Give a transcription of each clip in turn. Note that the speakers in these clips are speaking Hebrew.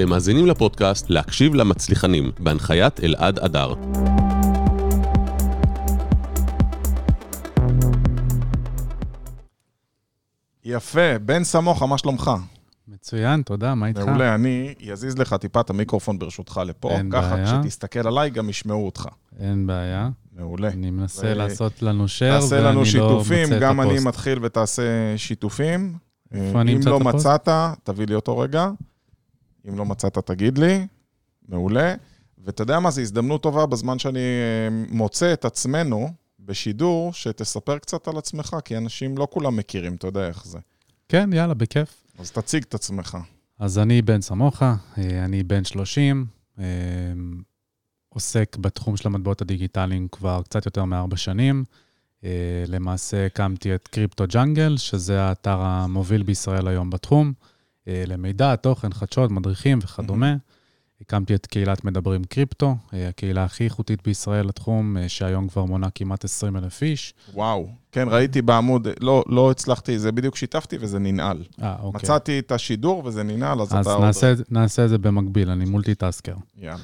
אתם מאזינים לפודקאסט להקשיב למצליחנים, בהנחיית אלעד אדר. יפה, בן סמוכה, מה שלומך? מצוין, תודה, מה איתך? מעולה, אני אזיז לך טיפה את המיקרופון ברשותך לפה, אין ככה בעיה. כשתסתכל עליי גם ישמעו אותך. אין בעיה. מעולה. אני מנסה ו- לעשות לנו תעשה ואני לנו לא שיתופים, מוצא את גם אני הפוסט. מתחיל ותעשה שיתופים. איפה אני אם אמצא לא את הפוסט? מצאת, תביא לי אותו רגע. אם לא מצאת, תגיד לי. מעולה. ואתה יודע מה, זו הזדמנות טובה בזמן שאני אה, מוצא את עצמנו בשידור, שתספר קצת על עצמך, כי אנשים לא כולם מכירים, אתה יודע איך זה. כן, יאללה, בכיף. אז תציג את עצמך. אז אני בן סמוכה, אה, אני בן 30, אה, עוסק בתחום של המטבעות הדיגיטליים כבר קצת יותר מארבע שנים. למעשה הקמתי את קריפטו ג'אנגל, שזה האתר המוביל בישראל היום בתחום, למידע, תוכן, חדשות, מדריכים וכדומה. הקמתי את קהילת מדברים קריפטו, אה, הקהילה הכי איכותית בישראל לתחום, אה, שהיום כבר מונה כמעט 20 אלף איש. וואו. כן, ראיתי בעמוד, לא, לא הצלחתי, זה בדיוק שיתפתי וזה ננעל. אה, אוקיי. מצאתי את השידור וזה ננעל, אז, אז אתה נעשה, עוד... נעשה את זה במקביל, אני multitasker. יאללה.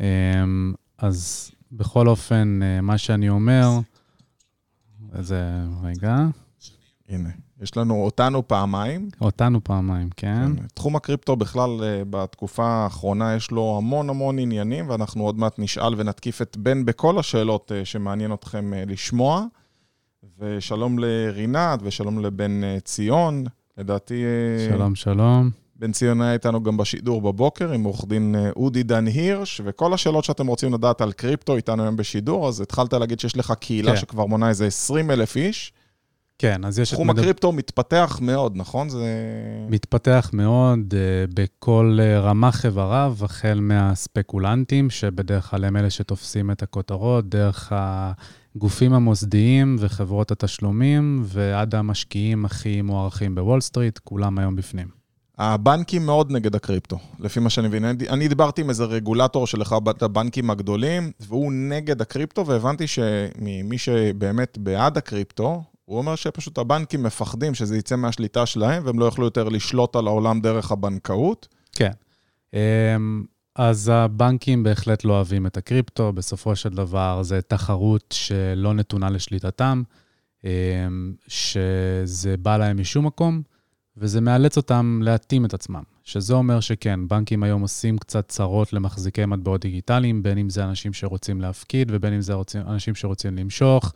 אמ, אז בכל אופן, אה, מה שאני אומר, איזה, רגע, הנה, יש לנו אותנו פעמיים. אותנו פעמיים, כן? כן. תחום הקריפטו בכלל, אה, בתקופה האחרונה יש לו המון המון עניינים, ואנחנו עוד מעט נשאל ונתקיף את בן בכל השאלות אה, שמעניין אתכם אה, לשמוע. ושלום לרינת, ושלום לבן ציון. לדעתי, שלום, שלום. בן ציון היה איתנו גם בשידור בבוקר עם עורך דין אודי דן הירש, וכל השאלות שאתם רוצים לדעת על קריפטו איתנו היום בשידור, אז התחלת להגיד שיש לך קהילה כן. שכבר מונה איזה 20 אלף איש. כן, אז יש תחום מדבר... הקריפטו מתפתח מאוד, נכון? זה... מתפתח מאוד אה, בכל אה, רמ"ח איבריו, החל מהספקולנטים, שבדרך כלל הם אלה שתופסים את הכותרות, דרך הגופים המוסדיים וחברות התשלומים, ועד המשקיעים הכי מוערכים בוול סטריט, כולם היום בפנים. הבנקים מאוד נגד הקריפטו, לפי מה שאני מבין. אני- אני דיברתי עם איזה רגולטור של אחד הבנקים הגדולים, והוא נגד הקריפטו, והבנתי שמי שבאמת בעד הקריפטו, הוא אומר שפשוט הבנקים מפחדים שזה יצא מהשליטה שלהם, והם לא יוכלו יותר לשלוט על העולם דרך הבנקאות. כן. אמ, אז הבנקים בהחלט לא אוהבים את הקריפטו, בסופו של דבר זה תחרות שלא נתונה לשליטתם, אמ, שזה בא להם משום מקום, וזה מאלץ אותם להתאים את עצמם. שזה אומר שכן, בנקים היום עושים קצת צרות למחזיקי מטבעות דיגיטליים, בין אם זה אנשים שרוצים להפקיד ובין אם זה רוצים, אנשים שרוצים למשוך.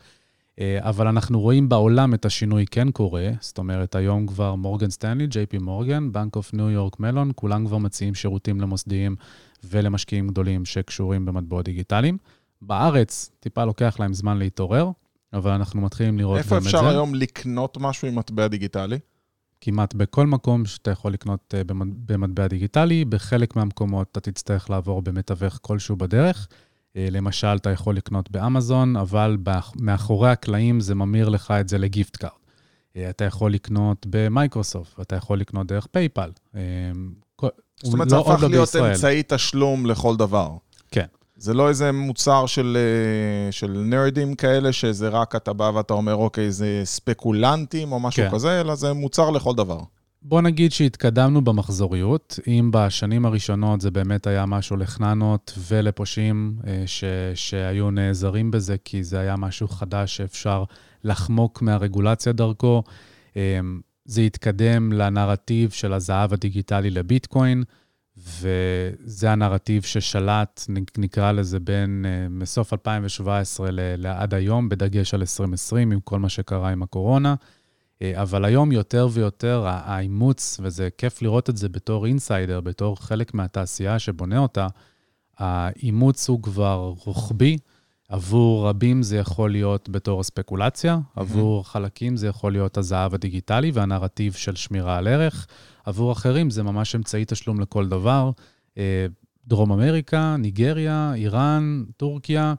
אה, אבל אנחנו רואים בעולם את השינוי כן קורה, זאת אומרת, היום כבר מורגן סטנלי, ג'יי פי מורגן, בנק אוף ניו יורק מלון, כולם כבר מציעים שירותים למוסדיים ולמשקיעים גדולים שקשורים במטבעות דיגיטליים. בארץ, טיפה לוקח להם זמן להתעורר, אבל אנחנו מתחילים לראות איפה גם את אפשר זה. היום לקנות משהו עם מטבע דיגיטלי? כמעט בכל מקום שאתה יכול לקנות אה, במט- במטבע דיגיטלי, בחלק מהמקומות אתה תצטרך לעבור במתווך כלשהו בדרך. אה, למשל, אתה יכול לקנות באמזון, אבל מאחורי הקלעים זה ממיר לך את זה ל gift card. אה, אתה יכול לקנות במייקרוסופט, אתה יכול לקנות דרך PayPal. אה, זאת אומרת, לא- זה הפך לא להיות. אמצעי תשלום לכל דבר. כן. זה לא איזה מוצר של, של nerdים כאלה, שזה רק אתה בא ואתה אומר, אוקיי, זה ספקולנטים או משהו כן. כזה, אלא זה מוצר לכל דבר. בוא נגיד שהתקדמנו במחזוריות. אם בשנים הראשונות זה באמת היה משהו לחננות ולפושעים אה, ש, שהיו נעזרים בזה, כי זה היה משהו חדש שאפשר לחמוק מהרגולציה דרכו, אה, זה התקדם לנרטיב של הזהב הדיגיטלי לביטקוין, וזה הנרטיב ששלט, נקרא לזה, בין אה, מסוף 2017 ל- לעד היום, בדגש על 2020, עם כל מה שקרה עם הקורונה. אה, אבל היום יותר ויותר האימוץ, וזה כיף לראות את זה בתור אינסיידר, בתור חלק מהתעשייה שבונה אותה, האימוץ הוא כבר רוחבי. עבור רבים זה יכול להיות בתור ספקולציה, עבור חלקים זה יכול להיות הזהב הדיגיטלי והנרטיב של שמירה על ערך, עבור אחרים זה ממש אמצעי תשלום לכל דבר. אה, דרום אמריקה, ניגריה, איראן, טורקיה,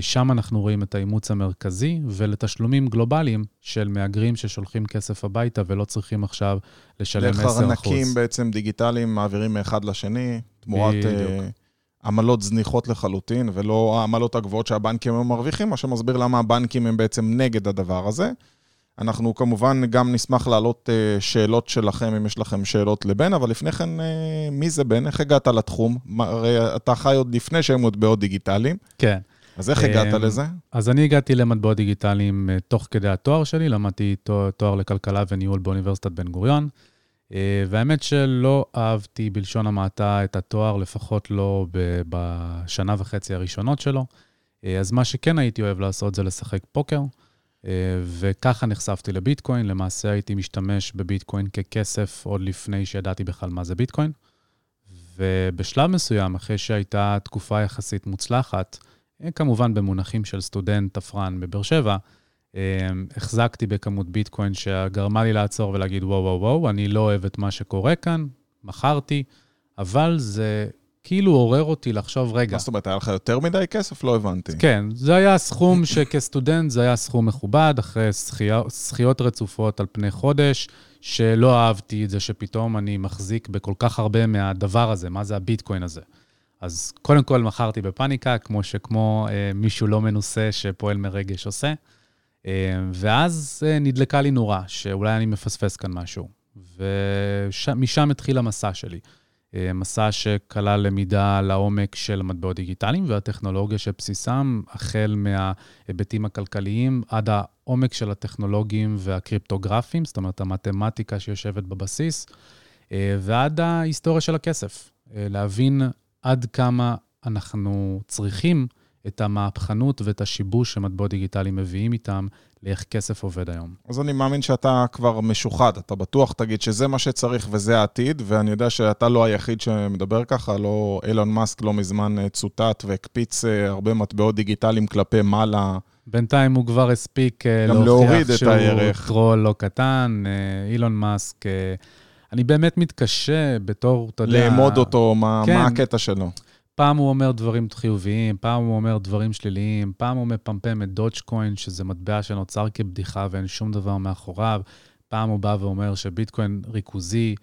שם אנחנו רואים את האימוץ המרכזי, ולתשלומים גלובליים של מהגרים ששולחים כסף הביתה ולא צריכים עכשיו לשלם 10%. דרך ארנקים בעצם דיגיטליים מעבירים מאחד לשני, תמורת. אה, עמלות זניחות לחלוטין, ולא העמלות הגבוהות שהבנקים היום מרוויחים, מה שמסביר למה הבנקים הם בעצם נגד הדבר הזה. אנחנו כמובן גם נשמח להעלות אה, שאלות שלכם, אם יש לכם שאלות לבן, אבל לפני כן, אה, מי זה בן? איך הגעת לתחום? הרי אתה חי עוד לפני שהם מטבעות דיגיטליים, כן. אז איך הגעת אמ, לזה? אז אני הגעתי למטבעות דיגיטליים אה, תוך כדי התואר שלי, למדתי תואר, לכלכלה וניהול באוניברסיטת בן גוריון. אה, והאמת שלא אהבתי בלשון המעטה את התואר, לפחות לא בשנה וחצי הראשונות שלו. אה, אז מה שכן הייתי אוהב לעשות זה לשחק פוקר, וככה נחשפתי לביטקוין. למעשה הייתי משתמש בביטקוין ככסף עוד לפני שידעתי בכלל מה זה ביטקוין. ובשלב מסוים, אחרי שהייתה תקופה יחסית מוצלחת, כמובן במונחים של סטודנט תפרן בבאר שבע, אה, החזקתי בכמות ביטקוין שגרמה לי לעצור ולהגיד, וואו, וואו, וואו, אני לא אוהב את מה שקורה כאן, מכרתי, אבל זה כאילו עורר אותי לחשוב, רגע, מה זאת אומרת, היה לך יותר מדי כסף? לא הבנתי. כן, זה היה סכום שכסטודנט זה היה סכום מכובד, אחרי זכיות רצופות על פני חודש, שלא אהבתי את זה שפתאום אני מחזיק בכל כך הרבה מהדבר הזה, מה זה הביטקוין הזה. אז קודם כל מכרתי בפאניקה, כמו שכמו אה, מישהו לא מנוסה שפועל מרגש עושה. אה, ואז אה, נדלקה לי נורה, שאולי אני מפספס כאן משהו. ומשם התחיל המסע שלי. אה, מסע שכלל למידה לעומק של מטבעות דיגיטליים והטכנולוגיה שבסיסם, החל מההיבטים הכלכליים עד העומק של הטכנולוגיים והקריפטוגרפיים, זאת אומרת, המתמטיקה שיושבת בבסיס, אה, ועד ההיסטוריה של הכסף. אה, להבין עד כמה אנחנו צריכים את המהפכנות ואת השיבוש שמטבעות דיגיטליים מביאים איתם לאיך כסף עובד היום. אז אני מאמין שאתה כבר משוחד, אתה בטוח תגיד שזה מה שצריך וזה העתיד, ואני יודע שאתה לא היחיד שמדבר ככה, לא אילון מאסק לא מזמן אה, צוטט והקפיץ אה, הרבה מטבעות דיגיטליים כלפי מעלה. בינתיים הוא כבר הספיק אה, את שהוא. טרול לא קטן, אילון מאסק. אני באמת מתקשה בתור, אתה יודע... לאמוד אותו, מה, כן. מה הקטע שלו. פעם הוא אומר דברים חיוביים, פעם הוא אומר דברים שליליים, פעם הוא מפמפם את דודג'קוין, שזה מטבע שנוצר כבדיחה ואין שום דבר מאחוריו, פעם הוא בא ואומר שביטקוין ריכוזי.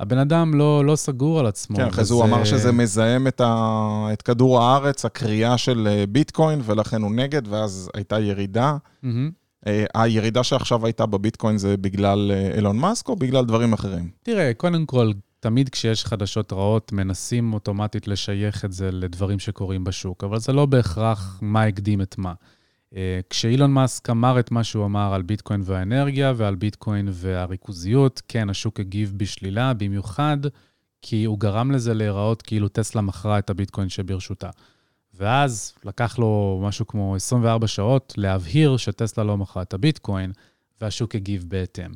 הבן אדם לא, לא סגור על עצמו. כן, אחרי זה הוא אמר שזה מזהם את, ה... את כדור הארץ, הקריאה של אה, ביטקוין, ולכן הוא נגד, ואז הייתה ירידה. מהמם. אה, הירידה שעכשיו הייתה בביטקוין זה בגלל אה, אילון מאסק או בגלל דברים אחרים? תראה, קודם כל, תמיד כשיש חדשות רעות, מנסים אוטומטית לשייך את זה לדברים שקורים בשוק, אבל זה לא בהכרח מה הקדים את מה. אה, כשאילון מאסק אמר את מה שהוא אמר על ביטקוין והאנרגיה ועל ביטקוין והריכוזיות, כן, השוק הגיב בשלילה, במיוחד כי הוא גרם לזה להיראות כאילו טסלה מכרה את הביטקוין שברשותה. ואז לקח לו משהו כמו 24 שעות להבהיר שטסלה לא מכרה את הביטקוין, והשוק הגיב בהתאם.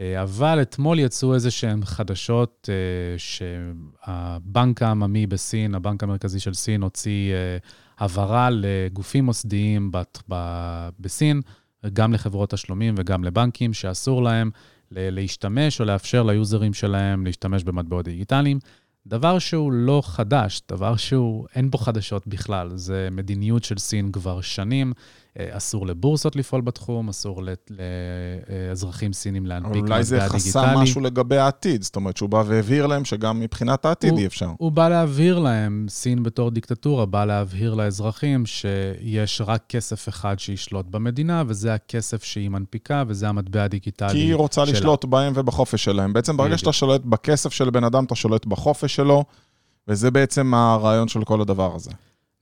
אה, אבל אתמול יצאו איזה שהן חדשות אה, שהבנק העממי בסין, הבנק המרכזי של סין, הוציא אה, הבהרה לגופים מוסדיים בסין, גם לחברות תשלומים וגם לבנקים, שאסור להם להשתמש או לאפשר ליוזרים שלהם להשתמש במטבעות דיגיטליים. דבר שהוא לא חדש, דבר שהוא, אין בו חדשות בכלל. זה מדיניות של סין כבר שנים. אה, אסור לבורסות לפעול בתחום, אסור לאזרחים סינים אבל להנפיק אולי זה מטבע חסם דיגיטלי. משהו לגבי העתיד, זאת אומרת שהוא בא והבהיר להם שגם מבחינת העתיד הוא- אי אפשר. הוא בא להבהיר להם, סין בתור דיקטטורה, בא להבהיר לאזרחים שיש רק כסף אחד שישלוט במדינה, וזה הכסף שהיא מנפיקה, וזה המטבע הדיגיטלי כי היא רוצה שלה. לשלוט בהם ובחופש שלהם. בעצם ברגע. שאתה שולט בכסף של בן אדם, אתה שולט בחופש שלו, וזה בעצם הרעיון של כל הדבר הזה.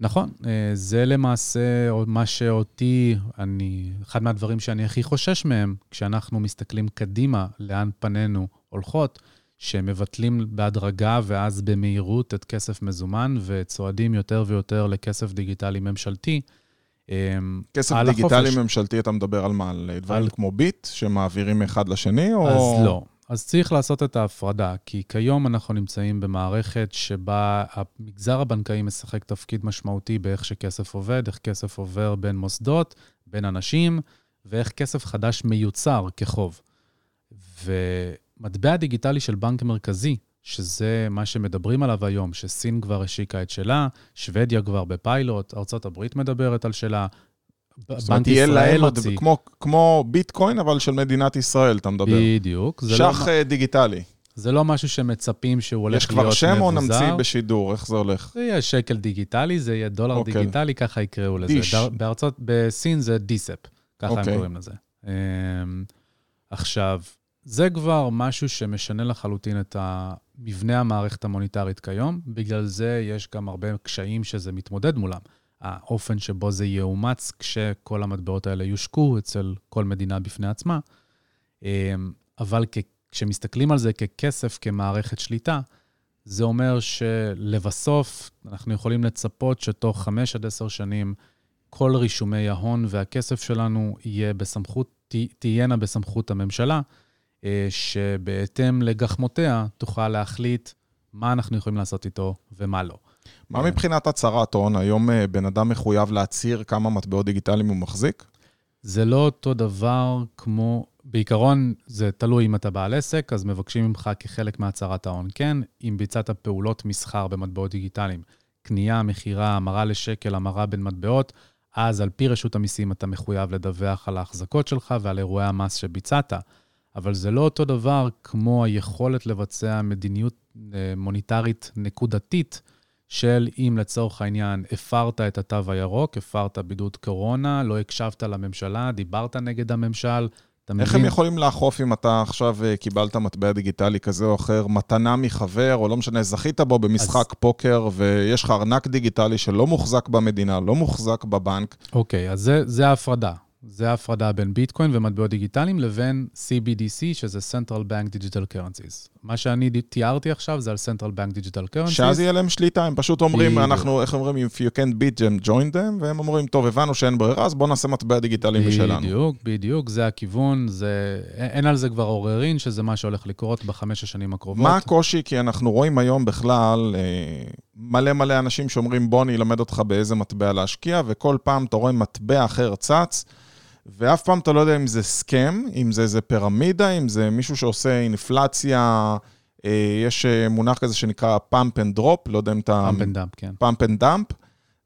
נכון, אה, זה למעשה מה שאותי, אני, אחד מהדברים שאני הכי חושש מהם, כשאנחנו מסתכלים קדימה, לאן פנינו הולכות, שמבטלים בהדרגה ואז במהירות את כסף מזומן וצועדים יותר ויותר לכסף דיגיטלי ממשלתי. אה, כסף דיגיטלי החופש. ממשלתי, אתה מדבר על מה? על דברים על- כמו ביט, שמעבירים מאחד לשני, או... אז לא. אז צריך לעשות את ההפרדה, כי כיום אנחנו נמצאים במערכת שבה המגזר הבנקאי משחק תפקיד משמעותי באיך שכסף עובד, איך כסף עובר בין מוסדות, בין אנשים, ואיך כסף חדש מיוצר כחוב. ומטבע דיגיטלי של בנק מרכזי, שזה מה שמדברים עליו היום, שסין כבר השיקה את שלה, שוודיה כבר בפיילוט, ארה"ב מדברת על שלה, בנק ישראל הוציא. כמו, כמו ביטקוין, אבל של מדינת ישראל, אתה מדבר. בדיוק. לא שח אה, דיגיטלי. זה לא משהו שמצפים שהוא הולך יש להיות כבר מבוזר. שם או נמציא בשידור? איך זה הולך? זה יהיה שקל דיגיטלי, זה יהיה דולר אוקיי. דיגיטלי, ככה יקראו לזה. דיש. בארצות, בסין זה דיספ, ככה הם אוקיי. קוראים לזה. אמ, עכשיו, זה כבר משהו שמשנה לחלוטין את מבנה המערכת המוניטרית כיום, בגלל זה יש גם הרבה קשיים שזה מתמודד מולם. האופן שבו זה יאומץ כשכל המטבעות האלה יושקו אצל כל מדינה בפני עצמה. אמ, אבל כשמסתכלים על זה ככסף, כמערכת שליטה, זה אומר שלבסוף אנחנו יכולים לצפות שתוך חמש עד עשר שנים כל רישומי ההון והכסף שלנו יהיה בסמכות, תהיינה בסמכות הממשלה, אה, שבהתאם לגחמותיה תוכל להחליט מה אנחנו יכולים לעשות איתו ומה לא. מה מבחינת הצהרת הון? היום אה, בן אדם מחויב להצהיר כמה מטבעות דיגיטליים הוא מחזיק? זה לא אותו דבר כמו, בעיקרון זה תלוי אם אתה בעל עסק, אז מבקשים ממך כחלק מהצהרת ההון. כן, אם ביצעת פעולות מסחר במטבעות דיגיטליים, קנייה, מכירה, המרה לשקל, המרה בין מטבעות, אז על פי רשות המיסים אתה מחויב לדווח על ההחזקות שלך ועל אירועי המס שביצעת. אבל זה לא אותו דבר כמו היכולת לבצע מדיניות אה, מוניטרית נקודתית, של אם לצורך העניין הפרת את התו הירוק, הפרת בידוד קורונה, לא הקשבת לממשלה, דיברת נגד הממשל, אתה מבין? איך הם יכולים לאכוף אם אתה עכשיו אה, קיבלת מטבע דיגיטלי כזה או אחר, מתנה מחבר, או לא משנה, זכית בו במשחק אז... פוקר, ויש לך ארנק דיגיטלי שלא מוחזק במדינה, לא מוחזק בבנק? אוקיי, אז זה, זה ההפרדה. זה ההפרדה בין ביטקוין ומטבעות דיגיטליים לבין CBDC, שזה Central Bank Digital Currencies. מה שאני תיארתי עכשיו זה על Central Bank Digital Currencies. שאז יהיה להם שליטה, הם פשוט אומרים. אנחנו, איך אומרים, if you can't beat them, join them, והם אומרים, טוב, הבנו שאין ברירה, אז בואו נעשה מטבע דיגיטלי משלנו. בדיוק, בדיוק, זה הכיוון, זה, אין על זה כבר עוררין, שזה מה שהולך לקרות בחמש השנים הקרובות. מה הקושי? כי אנחנו רואים היום בכלל אה, מלא מלא אנשים שאומרים, בוא אני אלמד אותך באיזה מטבע להשקיע, וכל פעם אתה רואה מטבע אחר צץ. ואף פעם אתה לא יודע אם זה scam, אם זה איזה פירמידה, אם זה מישהו שעושה אינפלציה, אה, יש אה, מונח כזה שנקרא pump and drop, לא יודע אם אתה... pump and dump, כן. pump and dump,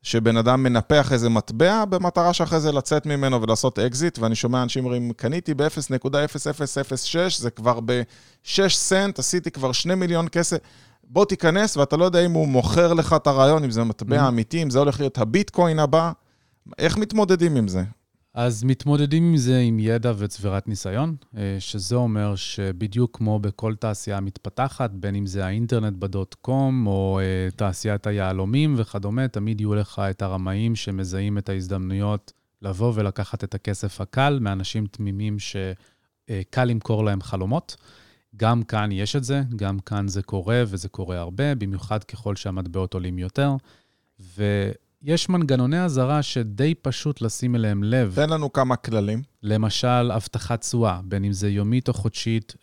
שבן אדם מנפח איזה מטבע במטרה שאחרי זה לצאת ממנו ולעשות אקזיט, ואני שומע אנשים אומרים, קניתי ב-0.0006, זה כבר ב-6 סנט, עשיתי כבר 2 מיליון כסף. בוא תיכנס, ואתה לא יודע אם הוא מוכר לך את הרעיון, אם זה מטבע mm-hmm. אמיתי, אם זה הולך להיות הביטקוין הבא. איך מתמודדים עם זה? אז מתמודדים עם זה עם ידע וצבירת ניסיון, אה, שזה אומר שבדיוק כמו בכל תעשייה מתפתחת, בין אם זה האינטרנט בדוט קום או אה, תעשיית היהלומים וכדומה, תמיד יהיו לך את הרמאים שמזהים את ההזדמנויות לבוא ולקחת את הכסף הקל מאנשים תמימים שקל למכור להם חלומות. גם כאן יש את זה, גם כאן זה קורה וזה קורה הרבה, במיוחד ככל שהמטבעות עולים יותר. ו... יש מנגנוני אזהרה שדי פשוט לשים אליהם לב. תן לנו כמה כללים. למשל, הבטחת תשואה, בין אם זה יומית או חודשית,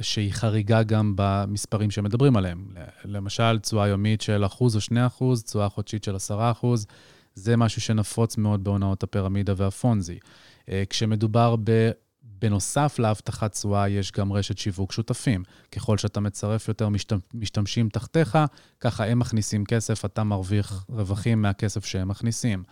שהיא חריגה גם במספרים שמדברים עליהם. למשל, תשואה יומית של אחוז או שני אחוז, תשואה חודשית של עשרה אחוז, זה משהו שנפוץ מאוד בהונאות הפירמידה והפונזי. אה, כשמדובר ב... בנוסף להבטחת תשואה, יש גם רשת שיווק שותפים. ככל שאתה מצרף יותר משתמשים תחתיך, ככה הם מכניסים כסף, אתה מרוויח רווחים מהכסף שהם מכניסים.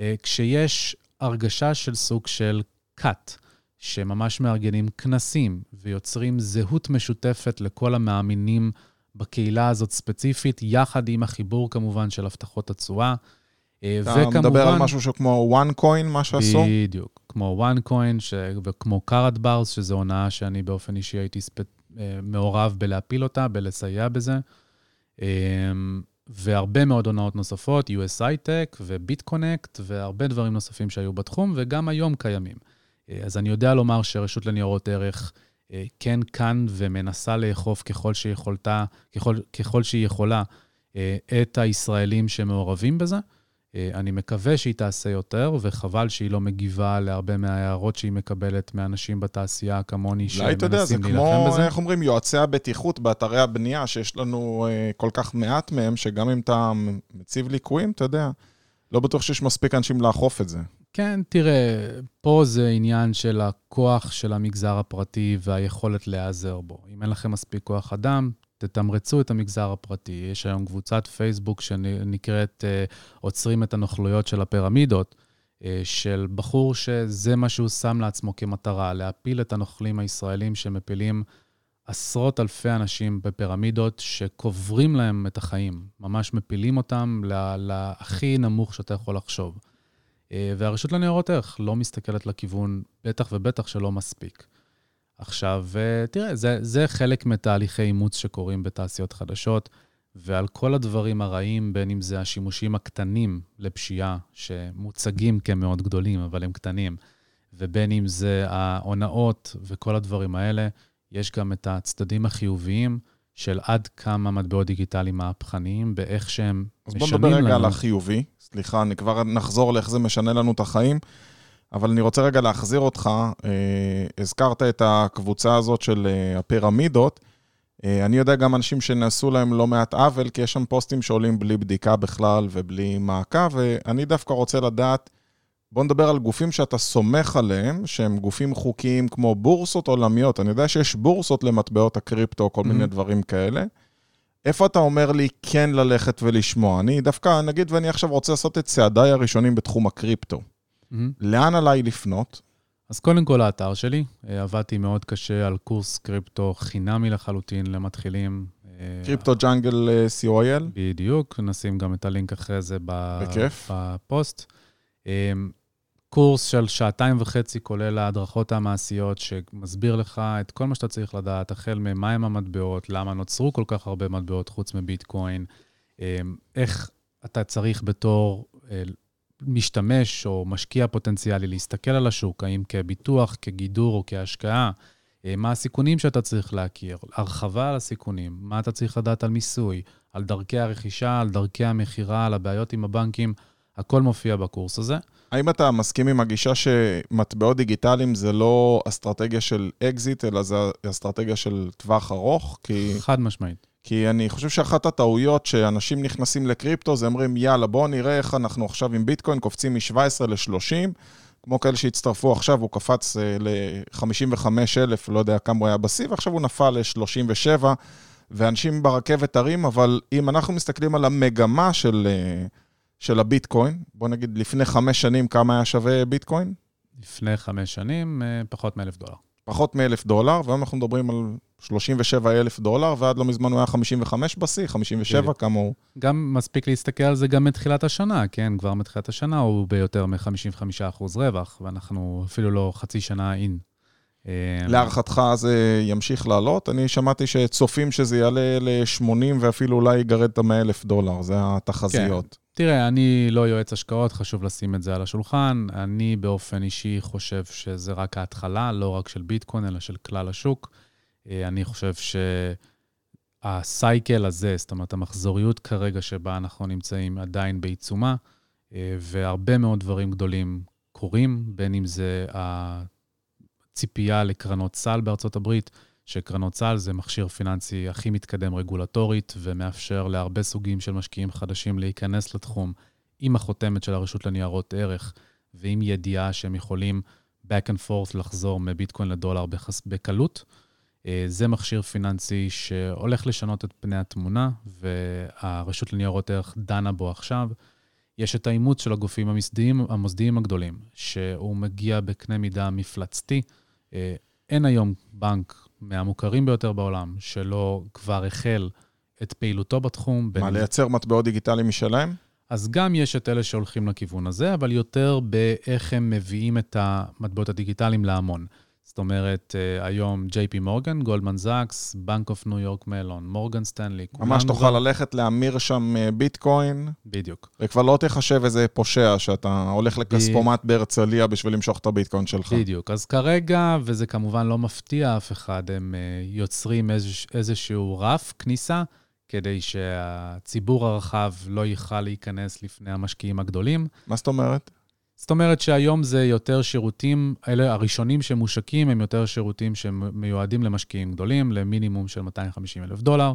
אה, כשיש הרגשה של סוג של cut, שממש מארגנים כנסים ויוצרים זהות משותפת לכל המאמינים בקהילה הזאת ספציפית, יחד עם החיבור כמובן של הבטחות התשואה. אה, אתה וכמובן... מדבר על משהו שכמו OneCoin, מה שעשו? בדיוק, כמו OneCoin ש... וכמו קארטבארס, שזו הונאה שאני באופן אישי הייתי ספ... אה, מעורב בלהפיל אותה, בלסייע בזה. אה, והרבה מאוד הונאות נוספות, USI Tech ו BitConnect והרבה דברים נוספים שהיו בתחום, וגם היום קיימים. אז אני יודע לומר שהרשות לניירות ערך כן כאן ומנסה לאכוף ככל שיכולתה, ככל, ככל שהיא יכולה, את הישראלים שמעורבים בזה. אה, אני מקווה שהיא תעשה יותר, וחבל שהיא לא מגיבה להרבה מההערות שהיא מקבלת מאנשים בתעשייה כמוני, שמנסים להילחם בזה. אולי אתה יודע, זה כמו, איך אומרים, יועצי הבטיחות באתרי הבנייה, שיש לנו uh, כל כך מעט מהם, שגם אם אתה מציב ליקויים, אתה יודע, לא בטוח שיש מספיק אנשים לאכוף את זה. כן, תראה, פה זה עניין של הכוח של המגזר הפרטי והיכולת להיעזר בו. אם אין לכם מספיק כוח אדם, תתמרצו את המגזר הפרטי. יש היום קבוצת פייסבוק שנקראת uh, עוצרים את הנוכלויות של הפירמידות, uh, של בחור שזה מה שהוא שם לעצמו כמטרה, להפיל את הנוכלים הישראלים שמפילים עשרות אלפי אנשים בפירמידות שקוברים להם את החיים, ממש מפילים אותם להכי נמוך שאתה יכול לחשוב. Uh, והרשות לניירות ערך לא מסתכלת לכיוון, בטח ובטח שלא מספיק. עכשיו, אה, תראה, זה, זה חלק מתהליכי אימוץ שקורים בתעשיות חדשות, ועל כל הדברים הרעים, בין אם זה השימושים הקטנים לפשיעה, שמוצגים כמאוד גדולים, אבל הם קטנים, ובין אם זה ההונאות וכל הדברים האלה, יש גם את הצדדים החיוביים של עד כמה מטבעות דיגיטליים מהפכניים, באיך שהם משנים לנו. אז בוא נדבר רגע על החיובי. סליחה, אני כבר נחזור לאיך זה משנה לנו את החיים. אבל אני רוצה רגע להחזיר אותך. אה, הזכרת את הקבוצה הזאת של אה, הפירמידות. אה, אני יודע גם אנשים שנעשו להם לא מעט עוול, כי יש שם פוסטים שעולים בלי בדיקה בכלל ובלי מעקב, ואני דווקא רוצה לדעת, בוא נדבר על גופים שאתה סומך עליהם, שהם גופים חוקיים כמו בורסות עולמיות. אני יודע שיש בורסות למטבעות הקריפטו, כל mm-hmm. מיני דברים כאלה. איפה אתה אומר לי כן ללכת ולשמוע? אני דווקא, נגיד ואני עכשיו רוצה לעשות את צעדיי הראשונים בתחום הקריפטו. Mm-hmm. לאן עליי לפנות? אז קודם כל האתר שלי, אה, עבדתי מאוד קשה על קורס קריפטו חינמי לחלוטין למתחילים. קריפטו ג'אנגל co.il? בדיוק, נשים גם את הלינק אחרי זה בכיף. בפוסט. אה, קורס של שעתיים וחצי, כולל ההדרכות המעשיות, שמסביר לך את כל מה שאתה צריך לדעת, החל מהם המטבעות, למה נוצרו כל כך הרבה מטבעות חוץ מביטקוין, אה, איך אתה צריך בתור משתמש או משקיע פוטנציאלי להסתכל על השוק, האם כביטוח, כגידור או כהשקעה, אה, מה הסיכונים שאתה צריך להכיר, הרחבה על הסיכונים, מה אתה צריך לדעת על מיסוי, על דרכי הרכישה, על דרכי המכירה, על הבעיות עם הבנקים, הכל מופיע בקורס הזה. האם אתה מסכים עם הגישה שמטבעות דיגיטליים זה לא אסטרטגיה של אקזיט, אלא זה אסטרטגיה של טווח ארוך? כי... חד משמעית. כי אני חושב שאחת הטעויות שאנשים נכנסים לקריפטו, זה אומרים, יאללה, בואו נראה איך אנחנו עכשיו עם ביטקוין קופצים מ-17 ל-30, כמו כאלה שהצטרפו עכשיו, הוא קפץ אה, ל-55 אלף, לא יודע כמה הוא היה בשיא, ועכשיו הוא נפל ל-37, ואנשים ברכבת הרים, אבל אם אנחנו מסתכלים על המגמה של, אה, של הביטקוין, בואו נגיד לפני חמש שנים, כמה היה שווה ביטקוין? לפני חמש שנים, אה, פחות מאלף דולר. פחות מאלף דולר, והיום אנחנו מדברים על 37 אלף דולר, ועד לא מזמן הוא היה 55 בשיא, 57, כמה הוא? גם מספיק להסתכל על זה גם מתחילת השנה, כן? כבר מתחילת השנה הוא ביותר מ-55% רווח, ואנחנו אפילו לא חצי שנה אין. אה, להערכתך זה ימשיך לעלות? אני שמעתי שצופים שזה יעלה ל-80 ואפילו אולי יגרד את ה-100 אלף דולר, זה התחזיות. כן. תראה, אני לא יועץ השקעות, חשוב לשים את זה על השולחן. אני באופן אישי חושב שזה רק ההתחלה, לא רק של ביטקוין, אלא של כלל השוק. אה, אני חושב שהסייקל הזה, זאת אומרת, המחזוריות כרגע שבה אנחנו נמצאים עדיין בעיצומה, אה, והרבה מאוד דברים גדולים קורים, בין אם זה הציפייה לקרנות סל בארצות הברית, שקרנות סל זה מכשיר פיננסי הכי מתקדם רגולטורית, ומאפשר להרבה סוגים של משקיעים חדשים להיכנס לתחום עם החותמת של הרשות לניירות ערך, ועם ידיעה שהם יכולים back and forth לחזור מביטקוין לדולר. בקלות. אה, זה מכשיר פיננסי שהולך לשנות את פני התמונה, והרשות לניירות ערך דנה בו עכשיו. יש את האימוץ של הגופים המוסדיים, המוסדיים הגדולים, שהוא מגיע בקנה מידה מפלצתי. אה, אין היום בנק מהמוכרים ביותר בעולם שלא כבר החל את פעילותו בתחום. מה, בין... לייצר מטבעות דיגיטליים משלהם? אז גם יש את אלה שהולכים לכיוון הזה, אבל יותר באיך הם מביאים את המטבעות הדיגיטליים להמון. זאת אומרת, אה, היום JP Morgan, Goldman Sachs, Bank of New York Mellon, Morgan Stanley. ממש תוכל. ללכת להמיר שם אה, ביטקוין. בדיוק. וכבר לא תחשב איזה פושע שאתה הולך לכספומט ב... בהרצליה בשביל למשוך את הביטקוין שלך. בדיוק. אז כרגע, וזה כמובן לא מפתיע אף אחד, הם אה, יוצרים איזוש, איזשהו רף כניסה. כדי שהציבור הרחב לא יוכל להיכנס לפני המשקיעים הגדולים. מה זאת אומרת? זאת אומרת שהיום זה יותר שירותים, אלה הראשונים שמושקים הם יותר שירותים שמיועדים למשקיעים גדולים, למינימום של 250 אלף דולר.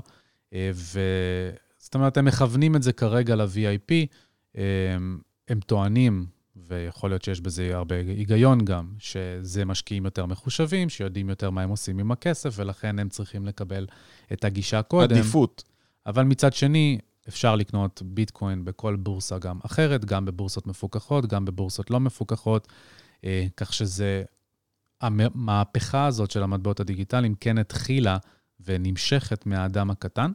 אה, וזאת אומרת, הם מכוונים את זה כרגע ל-VIP. אה, הם טוענים, ויכול להיות שיש בזה הרבה היגיון גם, שזה משקיעים יותר מחושבים, שיודעים יותר מה הם עושים עם הכסף, ולכן הם צריכים לקבל את הגישה קודם. עדיפות. אבל מצד שני, אפשר לקנות ביטקוין בכל בורסה גם אחרת, גם בבורסות מפוקחות, גם בבורסות לא מפוקחות, אה, כך שזה, המהפכה הזאת של המטבעות הדיגיטליים כן התחילה ונמשכת מהאדם הקטן.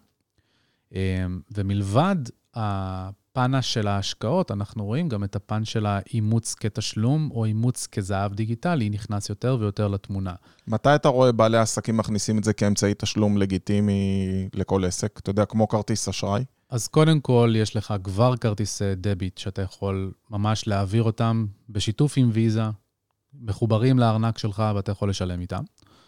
אה, ומלבד בפן של ההשקעות, אנחנו רואים גם את הפן של האימוץ כתשלום, או אימוץ כזהב דיגיטלי, נכנס יותר ויותר לתמונה. מתי אתה רואה בעלי עסקים מכניסים את זה כאמצעי תשלום לגיטימי לכל עסק? אתה יודע, כמו כרטיס אשראי? אז קודם כל, יש לך כבר כרטיסי דביט שאתה יכול ממש להעביר אותם בשיתוף עם ויזה, מחוברים לארנק שלך ואתה יכול לשלם איתם.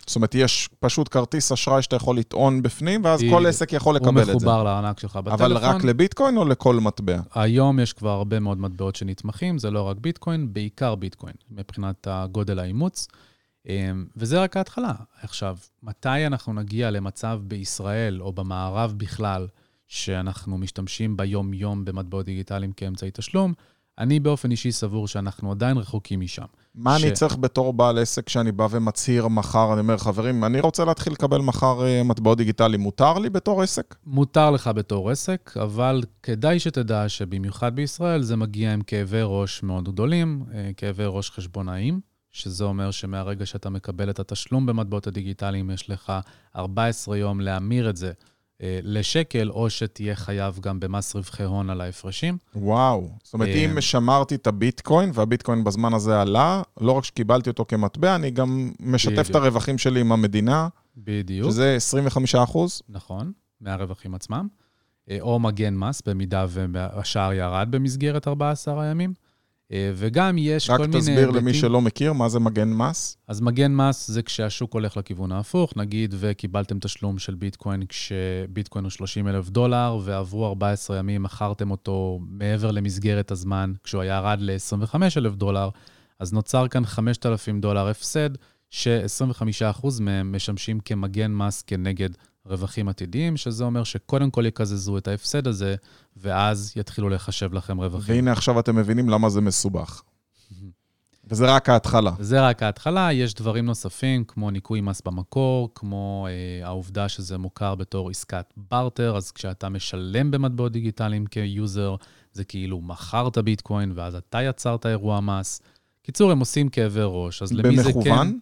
זאת אומרת, יש פשוט כרטיס אשראי שאתה יכול לטעון בפנים, ואז כל עסק יכול לקבל את זה. הוא מחובר לארנק שלך בטלפון. אבל רק לביטקוין או לכל מטבע? היום יש כבר הרבה מאוד מטבעות שנתמכים, זה לא רק ביטקוין, בעיקר ביטקוין, מבחינת הגודל האימוץ. אמ, וזה רק ההתחלה. עכשיו, מתי אנחנו נגיע למצב בישראל או במערב בכלל, שאנחנו משתמשים ביום-יום במטבעות דיגיטליים כאמצעי תשלום? אני באופן אישי סבור שאנחנו עדיין רחוקים משם. מה ש... אני צריך בתור בעל עסק כשאני בא ומצהיר מחר, אני אומר, חברים, אני רוצה להתחיל לקבל מחר אה, מטבעות דיגיטליים, מותר לי בתור עסק? מותר לך בתור עסק, אבל כדאי שתדע שבמיוחד בישראל זה מגיע עם כאבי ראש מאוד גדולים, אה, כאבי ראש חשבונאיים, שזה אומר שמהרגע שאתה מקבל את התשלום במטבעות הדיגיטליים, יש לך 14 יום להמיר את זה לשקל, או שתהיה חייב גם במס רווחי הון על ההפרשים. וואו. זאת אומרת, אם אה, שמרתי את הביטקוין, והביטקוין בזמן הזה עלה, לא רק שקיבלתי אותו כמטבע, אני גם משתף בדיוק. את הרווחים שלי עם המדינה. בדיוק. שזה 25 אחוז. נכון, מהרווחים עצמם. אה, או מגן מס, במידה והשער ירד במסגרת 14 הימים. אה, וגם יש כל מיני... רק תסביר למי שלא מכיר, מה זה מגן מס? אז מגן מס זה כשהשוק הולך לכיוון ההפוך, נגיד וקיבלתם תשלום של ביטקוין כשביטקוין הוא 30 אלף דולר, ועברו 14 ימים, מכרתם אותו מעבר למסגרת הזמן, כשהוא היה ירד ל-25 אלף דולר, אז נוצר כאן 5,000 דולר הפסד, ש-25% מהם משמשים כמגן מס כנגד רווחים עתידיים, שזה אומר שקודם כל יקזזו את ההפסד הזה, ואז יתחילו לחשב לכם רווחים. והנה עכשיו אתם מבינים למה זה מסובך. וזה רק ההתחלה. זה רק ההתחלה, יש דברים נוספים, כמו ניכוי מס במקור, כמו אה, העובדה שזה מוכר בתור עסקת בארטר, אז כשאתה משלם במטבעות דיגיטליים כיוזר, זה כאילו מכרת ביטקוין, ואז אתה יצרת אירוע מס. קיצור, הם עושים כאבי ראש, אז למי זה כן... במכוון?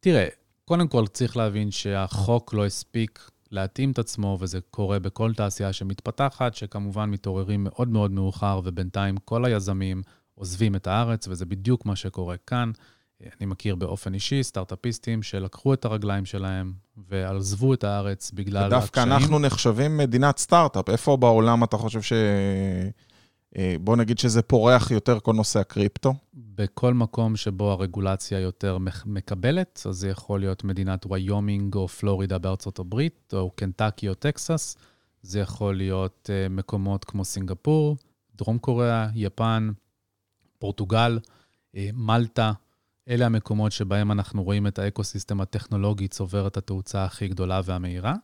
תראה, קודם כל, צריך להבין שהחוק לא הספיק להתאים את עצמו, וזה קורה בכל תעשייה שמתפתחת, שכמובן מתעוררים מאוד מאוד מאוחר, ובינתיים כל היזמים עוזבים את הארץ, וזה בדיוק מה שקורה כאן. אני מכיר באופן אישי סטארט-אפיסטים שלקחו את הרגליים שלהם ועזבו את הארץ בגלל הקשיים. ודווקא אנחנו נחשבים מדינת סטארט-אפ. איפה בעולם אתה חושב ש... אה, בוא נגיד שזה פורח יותר כל נושא הקריפטו? בכל מקום שבו הרגולציה יותר מקבלת, אז זה יכול להיות מדינת ויומינג או פלורידה בארצות הברית, או קנטקי או טקסס. זה יכול להיות אה, מקומות כמו סינגפור, דרום קוריאה, יפן, פורטוגל, אה, מלטה. אלה המקומות שבהם אנחנו רואים את האקוסיסטם הטכנולוגי צובר את התאוצה הכי גדולה והמהירה.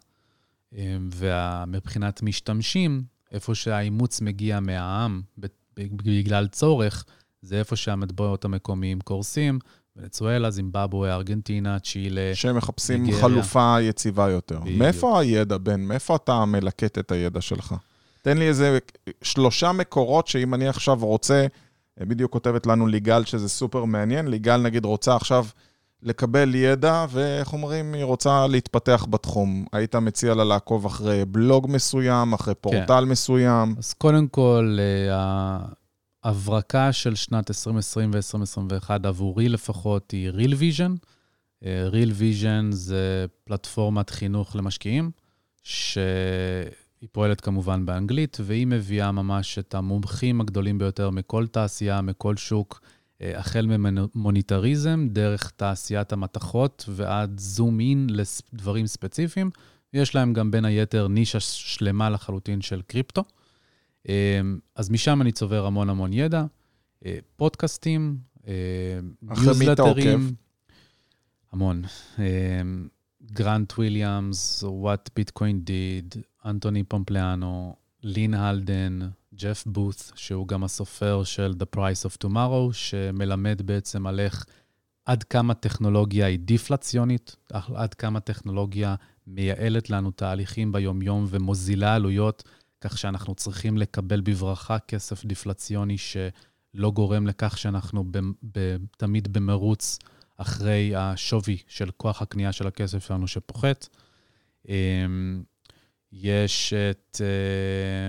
ומבחינת משתמשים, איפה שהאימוץ מגיע מהעם בגלל צורך, זה איפה שהמטבעות המקומיים קורסים. ונצואלה, זימבבואה, ארגנטינה, צ'ילה, שהם מחפשים ניגריה. חלופה יציבה יותר. בדיוק. מאיפה הידע, בן? מאיפה אתה מלקט את הידע שלך? תן לי איזה שלושה מקורות שאם אני עכשיו רוצה, בדיוק כותבת לנו ליגל שזה סופר מעניין, ליגל נגיד רוצה עכשיו לקבל ידע, ואיך אומרים, היא רוצה להתפתח בתחום. היית מציע לה לעקוב אחרי בלוג מסוים, אחרי כן. פורטל כן. מסוים? אז קודם כל, אה, ההברקה של שנת 2020 ו-2021 עבורי לפחות היא real vision. אה, real vision זה פלטפורמת חינוך למשקיעים, שהיא פועלת כמובן באנגלית, והיא מביאה ממש את המומחים הגדולים ביותר מכל תעשייה, מכל שוק. אה, החל ממוניטריזם, דרך תעשיית המתכות ועד זום אין לדברים ספציפיים. יש להם גם בין היתר נישה שלמה לחלוטין של קריפטו. אה, אז משם אני צובר המון המון ידע. אה, פודקאסטים, ניוזלטרים. המון. גרנט וויליאמס, What Bitcoin Did, אנטוני פומפליאנו, לין אלדן, ג'ף בות', שהוא גם הסופר של The Price of Tomorrow, שמלמד בעצם על איך עד כמה טכנולוגיה היא דיפלציונית, עד כמה טכנולוגיה מייעלת לנו תהליכים ביומיום ומוזילה עלויות, כך שאנחנו צריכים לקבל בברכה כסף דיפלציוני שלא גורם לכך שאנחנו ב, ב, תמיד במרוץ אחרי השווי של כוח הקנייה של הכסף שלנו שפוחת. אמ, יש את...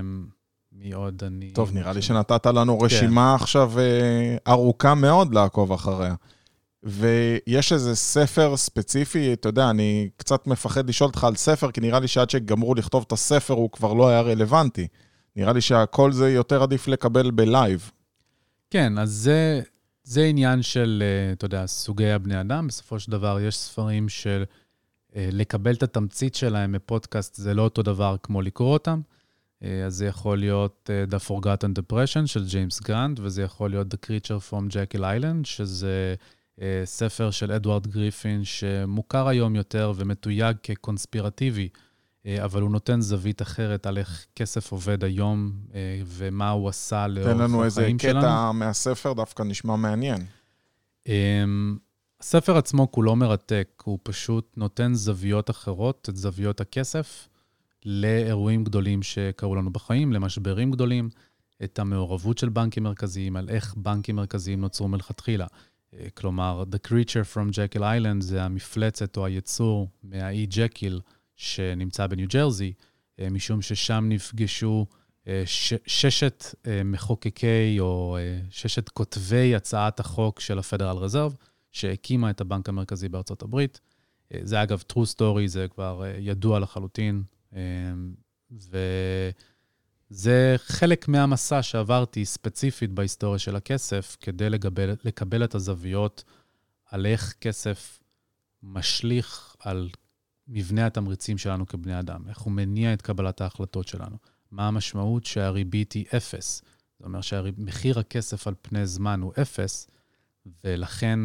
אמ, מי עוד אני... טוב, נראה לי שנתת לנו רשימה כן. עכשיו אה, ארוכה מאוד לעקוב אחריה. ויש איזה ספר ספציפי, אתה יודע, אני קצת מפחד לשאול אותך על ספר, כי נראה לי שעד שגמרו לכתוב את הספר הוא כבר לא היה רלוונטי. נראה לי שהכל זה יותר עדיף לקבל בלייב. כן, אז זה, זה עניין של, אה, אתה יודע, סוגי הבני אדם. בסופו של דבר, יש ספרים של אה, לקבל את התמצית שלהם מפודקאסט, זה לא אותו דבר כמו לקרוא אותם. אה, אז זה יכול להיות The Forgotten Depression של ג'יימס גרנט, וזה יכול להיות The Creature from Jekyll Island, שזה ספר של אדוארד גריפין, שמוכר היום יותר ומתויג כקונספירטיבי. אה, אבל הוא נותן זווית אחרת על איך כסף עובד היום אה, ומה הוא עשה לאורך החיים שלנו. תן לנו איזה קטע מהספר, דווקא נשמע מעניין. אמ, הספר עצמו כולו מרתק, הוא פשוט נותן זוויות אחרות, את זוויות הכסף, לאירועים גדולים שקרו לנו בחיים, למשברים גדולים, את המעורבות של בנקים מרכזיים, על איך בנקים מרכזיים נוצרו מלכתחילה. אה, כלומר, The Creature from Jekyll Island זה המפלצת או היצור מהאי ג'קיל, שנמצא בניו ג'רזי, אה, משום ששם נפגשו אה, ששת מחוקקי או ששת כותבי הצעת החוק של ה-Federal Reserve, שהקימה את הבנק המרכזי בארצות הברית. זה אגב true story, זה כבר ידוע לחלוטין, וזה חלק מהמסע שעברתי ספציפית בהיסטוריה של הכסף, כדי לגבל, לקבל את הזוויות על איך כסף משליך על מבנה התמריצים שלנו כבני אדם, איך הוא מניע את קבלת ההחלטות שלנו, מה המשמעות שהריבית היא אפס. זאת אומרת שמחיר הכסף על פני זמן הוא אפס, ולכן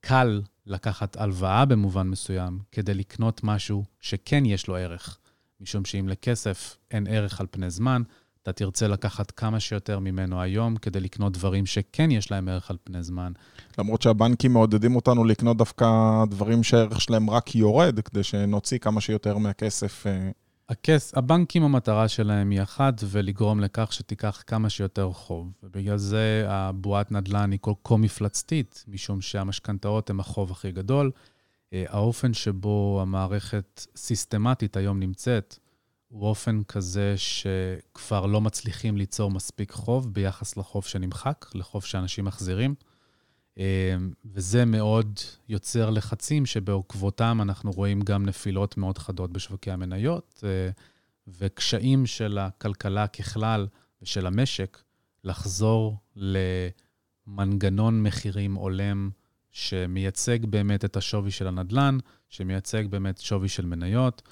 קל לקחת הלוואה במובן מסוים כדי לקנות משהו שכן יש לו ערך. משום שאם לכסף אין ערך על פני זמן, אתה תרצה לקחת כמה שיותר ממנו היום כדי לקנות דברים שכן יש להם ערך על פני זמן. למרות שהבנקים מעודדים אותנו לקנות דווקא דברים שהערך שלהם רק יורד, כדי שנוציא כמה שיותר מהכסף. אה, הכס, הבנקים, המטרה שלהם היא אחת, ולגרום לכך שתיקח כמה שיותר חוב. ובגלל זה הבועת נדל"ן היא כל כה מפלצתית, משום שהמשכנתאות הן החוב הכי גדול. אה, האופן שבו המערכת סיסטמטית היום נמצאת, הוא אופן כזה שכבר לא מצליחים ליצור מספיק חוב ביחס לחוב שנמחק, לחוב שאנשים מחזירים. אה, וזה מאוד יוצר לחצים שבעקבותם אנחנו רואים גם נפילות מאוד חדות בשווקי המניות, אה, וקשיים של הכלכלה ככלל ושל המשק לחזור למנגנון מחירים הולם שמייצג באמת את השווי של הנדל"ן, שמייצג באמת שווי של מניות.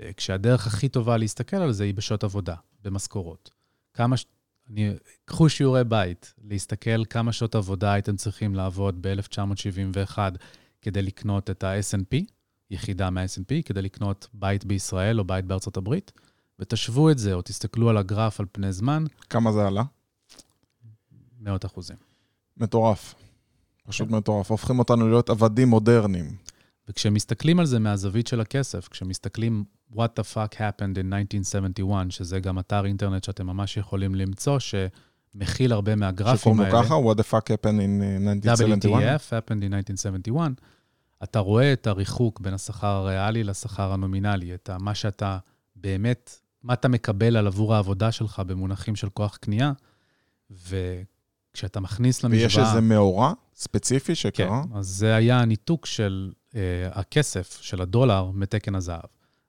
אה, כשהדרך הכי טובה להסתכל על זה היא בשעות עבודה, במשכורות. כמה, ש... אני, קחו שיעורי בית, להסתכל כמה שעות עבודה הייתם צריכים לעבוד ב-1971 כדי לקנות את ה-S&P, יחידה מה snp כדי לקנות בית בישראל או בית בארצות הברית, ותשוו את זה, או תסתכלו על הגרף על פני זמן. כמה זה עלה? מאות אחוזים. מטורף. פשוט כן. מטורף. הופכים אותנו להיות עבדים מודרניים. וכשמסתכלים על זה מהזווית של הכסף, כשמסתכלים What the fuck happened in 1971, שזה גם אתר אינטרנט שאתם ממש יכולים למצוא, שמכיל הרבה מהגרפים האלה. שקוראים לו ככה? What the fuck happened in 1971? WTF, happened in 1971. אתה רואה את הריחוק בין השכר הריאלי לשכר הנומינלי, את מה שאתה באמת, מה אתה מקבל על עבור העבודה שלך במונחים של כוח קנייה, וכשאתה מכניס למשוואה... ויש איזה מאורע ספציפי שקרה? כן, אז זה היה הניתוק של uh, הכסף, של הדולר, מתקן הזהב.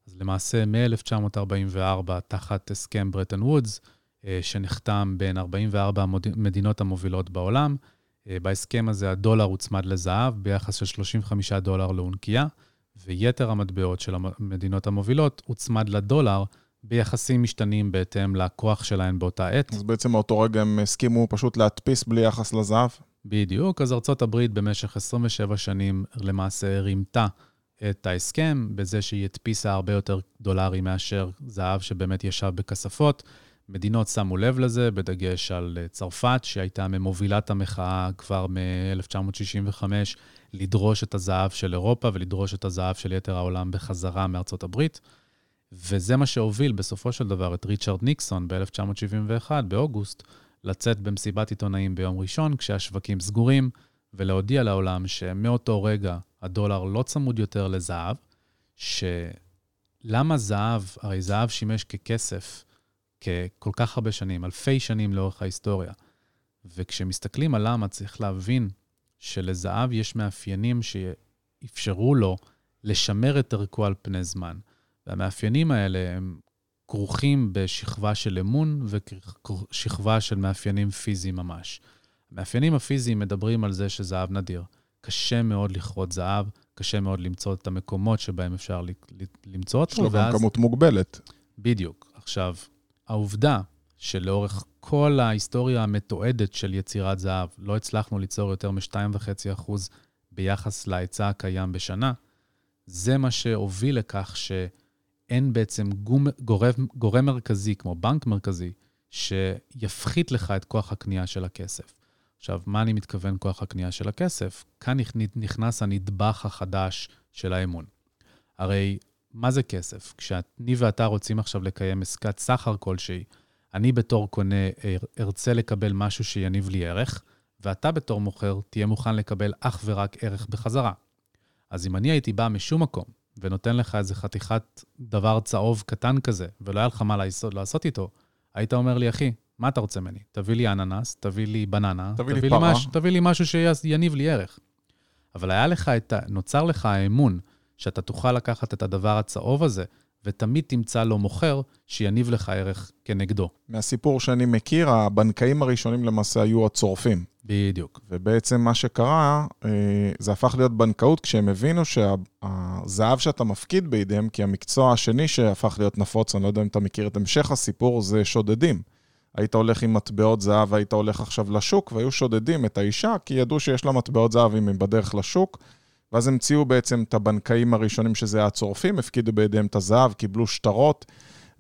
אז למעשה, מ-1944, תחת הסכם ברטן וודס, אה, שנחתם בין 44 המדינות המובילות בעולם, אה, בהסכם הזה הדולר הוצמד לזהב ביחס של 35 דולר לאונקייה, ויתר המטבעות של המדינות המובילות הוצמד לדולר ביחסים משתנים בהתאם לכוח שלהן באותה עת. אז בעצם מאותו רגע הם הסכימו פשוט להדפיס בלי יחס לזהב? בדיוק, אז ארצות הברית במשך 27 שנים למעשה רימתה את ההסכם בזה שהיא הדפיסה הרבה יותר דולרים מאשר זהב שבאמת ישב בכספות. מדינות שמו לב לזה, בדגש על אה, צרפת, שהייתה ממובילת המחאה כבר מ-1965, לדרוש את הזהב של אירופה ולדרוש את הזהב של יתר העולם בחזרה מארצות הברית. וזה מה שהוביל בסופו של דבר את ריצ'רד ניקסון ב-1971, באוגוסט, לצאת במסיבת עיתונאים ביום ראשון, כשהשווקים סגורים, ולהודיע לעולם שמאותו רגע הדולר לא צמוד יותר לזהב, שלמה זהב, הרי זהב שימש ככסף ככל כך הרבה שנים, אלפי שנים לאורך ההיסטוריה. וכשמסתכלים על למה, צריך להבין שלזהב יש מאפיינים שאפשרו לו לשמר את ערכו על פני זמן. והמאפיינים האלה הם כרוכים בשכבה של אמון ושכבה של מאפיינים פיזיים ממש. המאפיינים הפיזיים מדברים על זה שזהב נדיר. קשה מאוד לכרות זהב, קשה מאוד למצוא את המקומות שבהם אפשר למצוא אותו, יש לו ואז... גם כמות מוגבלת. בדיוק. עכשיו, העובדה שלאורך כל ההיסטוריה המתועדת של יצירת זהב, לא הצלחנו ליצור יותר מ-2.5% ביחס להיצע הקיים בשנה, זה מה שהוביל לכך שאין בעצם גום, גורם, גורם מרכזי, כמו בנק מרכזי, שיפחית לך את כוח הקנייה של הכסף. עכשיו, מה אני מתכוון כוח הקנייה של הכסף? כאן נכנס הנדבך החדש של האמון. הרי מה זה כסף? כשאני ואתה רוצים עכשיו לקיים עסקת סחר כלשהי, אני בתור קונה ארצה לקבל משהו שיניב לי ערך, ואתה בתור מוכר תהיה מוכן לקבל אך ורק ערך בחזרה. אז אם אני הייתי בא משום מקום ונותן לך איזה חתיכת דבר צהוב קטן כזה, ולא היה לך מה לעשות, לעשות איתו, היית אומר לי, אחי, מה אתה רוצה ממני? תביא לי אננס, תביא לי בננה, תביא, תביא, לי, לי, מש, תביא לי משהו שיניב לי ערך. אבל היה לך את ה... נוצר לך האמון שאתה תוכל לקחת את הדבר הצהוב הזה, ותמיד תמצא לו מוכר שיניב לך ערך כנגדו. מהסיפור שאני מכיר, הבנקאים הראשונים למעשה היו הצורפים. בדיוק. ובעצם מה שקרה, אה, זה הפך להיות בנקאות כשהם הבינו שהזהב שאתה מפקיד בידיהם, כי המקצוע השני שהפך להיות נפוץ, אני לא יודע אם אתה מכיר את המשך הסיפור, זה שודדים. היית הולך עם מטבעות זהב, היית הולך עכשיו לשוק, והיו שודדים את האישה, כי ידעו שיש לה מטבעות זהב אם היא בדרך לשוק. ואז המציאו בעצם את הבנקאים הראשונים, שזה הצורפים, הפקידו בידיהם את הזהב, קיבלו שטרות,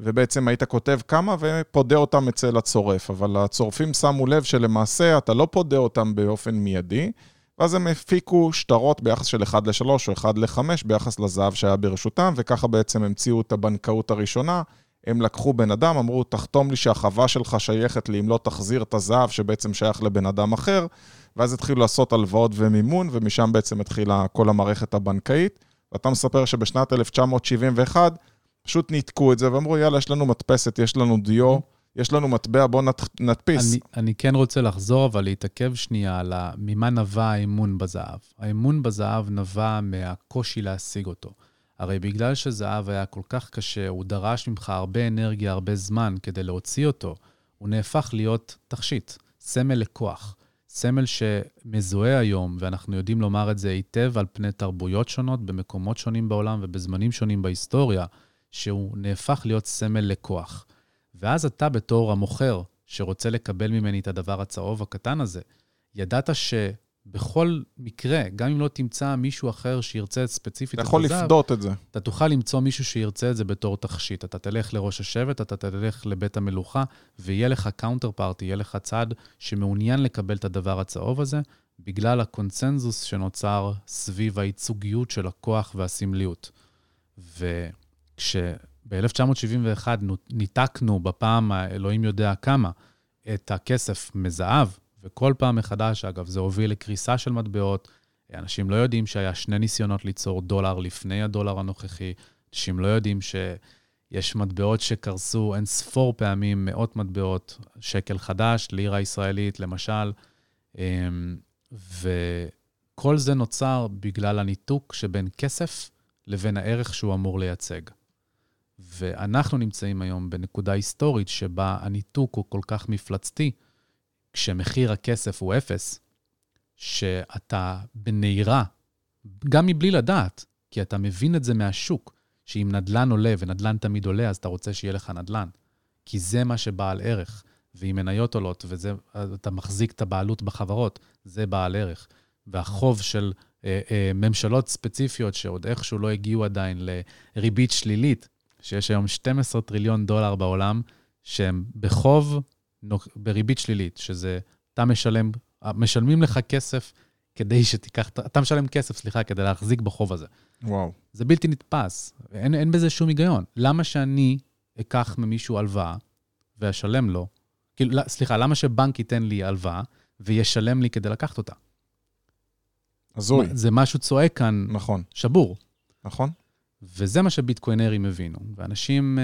ובעצם היית כותב כמה ופודה אותם אצל הצורף. אבל הצורפים שמו לב שלמעשה אתה לא פודה אותם באופן מיידי, ואז הם הפיקו שטרות ביחס של 1 ל-3 או 1 ל-5 ביחס לזהב שהיה ברשותם, וככה בעצם המציאו את הבנקאות הראשונה. הם לקחו בן אדם, אמרו, תחתום לי שהחווה שלך שייכת לי אם לא תחזיר את הזהב שבעצם שייך לבן אדם אחר, ואז התחילו לעשות הלוואות ומימון, ומשם בעצם התחילה כל המערכת הבנקאית. ואתה מספר שבשנת 1971 פשוט ניתקו את זה ואמרו, יאללה, יש לנו מדפסת, יש לנו דיו, יש לנו מטבע, בואו נדפיס. אני, אני כן רוצה לחזור, אבל להתעכב שנייה על ממה נבע האמון בזהב. האמון בזהב נבע מהקושי להשיג אותו. הרי בגלל שזהב היה כל כך קשה, הוא דרש ממך הרבה אנרגיה, הרבה זמן כדי להוציא אותו, הוא נהפך להיות תכשיט, סמל לכוח. סמל שמזוהה היום, ואנחנו יודעים לומר את זה היטב על פני תרבויות שונות, במקומות שונים בעולם ובזמנים שונים בהיסטוריה, שהוא נהפך להיות סמל לכוח. ואז אתה בתור המוכר, שרוצה לקבל ממני את הדבר הצהוב הקטן הזה, ידעת ש... בכל מקרה, גם אם לא תמצא מישהו אחר שירצה ספציפית את הזהב, אתה יכול לפדות את זה. אתה תוכל למצוא מישהו שירצה את זה בתור תכשיט. אתה תלך לראש השבט, אתה תלך לבית המלוכה, ויהיה לך counterparty, יהיה לך צד שמעוניין לקבל את הדבר הצהוב הזה, בגלל הקונצנזוס שנוצר סביב הייצוגיות של הכוח והסמליות. וכשב-1971 ניתקנו בפעם האלוהים יודע כמה את הכסף מזהב, וכל פעם מחדש, אגב, זה הוביל לקריסה של מטבעות. אנשים לא יודעים שהיה שני ניסיונות ליצור דולר לפני הדולר הנוכחי. אנשים לא יודעים שיש מטבעות שקרסו אין ספור פעמים, מאות מטבעות, שקל חדש, לירה ישראלית, למשל. אמ, וכל זה נוצר בגלל הניתוק שבין כסף לבין הערך שהוא אמור לייצג. ואנחנו נמצאים היום בנקודה היסטורית שבה הניתוק הוא כל כך מפלצתי, כשמחיר הכסף הוא אפס, שאתה בנהירה, גם מבלי לדעת, כי אתה מבין את זה מהשוק, שאם נדל"ן עולה, ונדל"ן תמיד עולה, אז אתה רוצה שיהיה לך נדל"ן. כי זה מה שבעל ערך. ואם מניות עולות, ואתה מחזיק את הבעלות בחברות, זה בעל ערך. והחוב של אה, אה, ממשלות ספציפיות, שעוד איכשהו לא הגיעו עדיין לריבית שלילית, שיש היום 12 טריליון דולר בעולם, שהם בחוב בריבית שלילית, שזה, אתה משלם, משלמים לך כסף כדי שתיקח, אתה משלם כסף, סליחה, כדי להחזיק בחוב הזה. וואו. זה בלתי נתפס, אין, אין בזה שום היגיון. למה שאני אקח ממישהו הלוואה ואשלם לו, כאילו, לא, סליחה, למה שבנק ייתן לי הלוואה וישלם לי כדי לקחת אותה? הזוי. זה משהו צועק כאן, נכון. שבור. נכון. וזה מה שביטקוינרים הבינו. ואנשים, אה,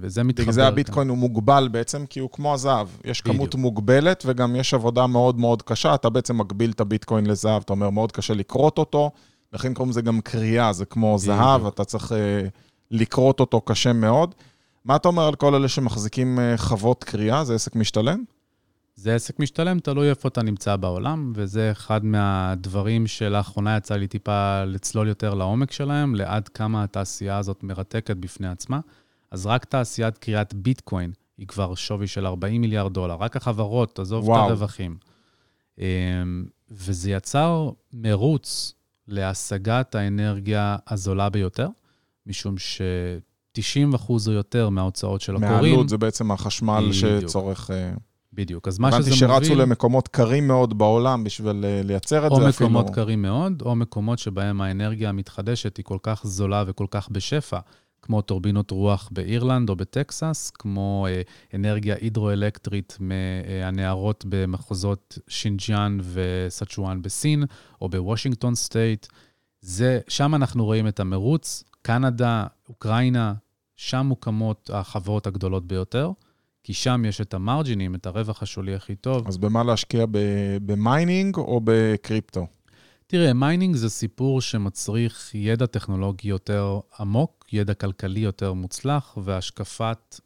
וזה מתחבר... בגלל זה הביטקוין הוא מוגבל בעצם, כי הוא כמו הזהב. יש בדיוק. כמות מוגבלת, וגם יש עבודה מאוד מאוד קשה. אתה בעצם מגביל את הביטקוין לזהב, אתה אומר, מאוד קשה לכרות אותו, לכן קוראים לזה גם קריאה, זה כמו זהב, אתה צריך אה, לכרות אותו קשה מאוד. מה אתה אומר על כל אלה שמחזיקים אה, חוות קריאה? זה עסק משתלם? זה עסק משתלם, תלוי איפה אתה נמצא בעולם, וזה אחד מהדברים שלאחרונה יצא לי טיפה לצלול יותר לעומק שלהם, לעד כמה התעשייה הזאת מרתקת בפני עצמה. אז רק תעשיית קריאת ביטקוין היא כבר שווי של 40 מיליארד דולר, רק החברות, עזוב וואו. את הרווחים. אמ, וזה יצר מרוץ להשגת האנרגיה הזולה ביותר, משום ש-90% או יותר מההוצאות של הקוראים... מהעלות זה בעצם החשמל. שצורך... אה, בדיוק. אז מה שזה הבנתי מוביל... שרצו למקומות קרים מאוד בעולם בשביל אה, לייצר את או זה אפילו. מקומות קרים מאוד, או מקומות שבהם האנרגיה המתחדשת היא כל כך זולה וכל כך בשפע, כמו טורבינות רוח באירלנד או בטקסס, כמו אה, אנרגיה הידרואלקטרית מהנהרות במחוזות שינג'יאנג וסצ'ואן בסין, או בוושינגטון State. זה, שם אנחנו רואים את המרוץ. קנדה, אוקראינה, שם מוקמות החברות הגדולות ביותר, כי שם יש את המרג'ינים, את הרווח השולי הכי טוב. אז במה להשקיע? ב- ב mining או בקריפטו? תראה, mining זה סיפור שמצריך ידע טכנולוגי יותר עמוק, ידע כלכלי יותר מוצלח והשקפת,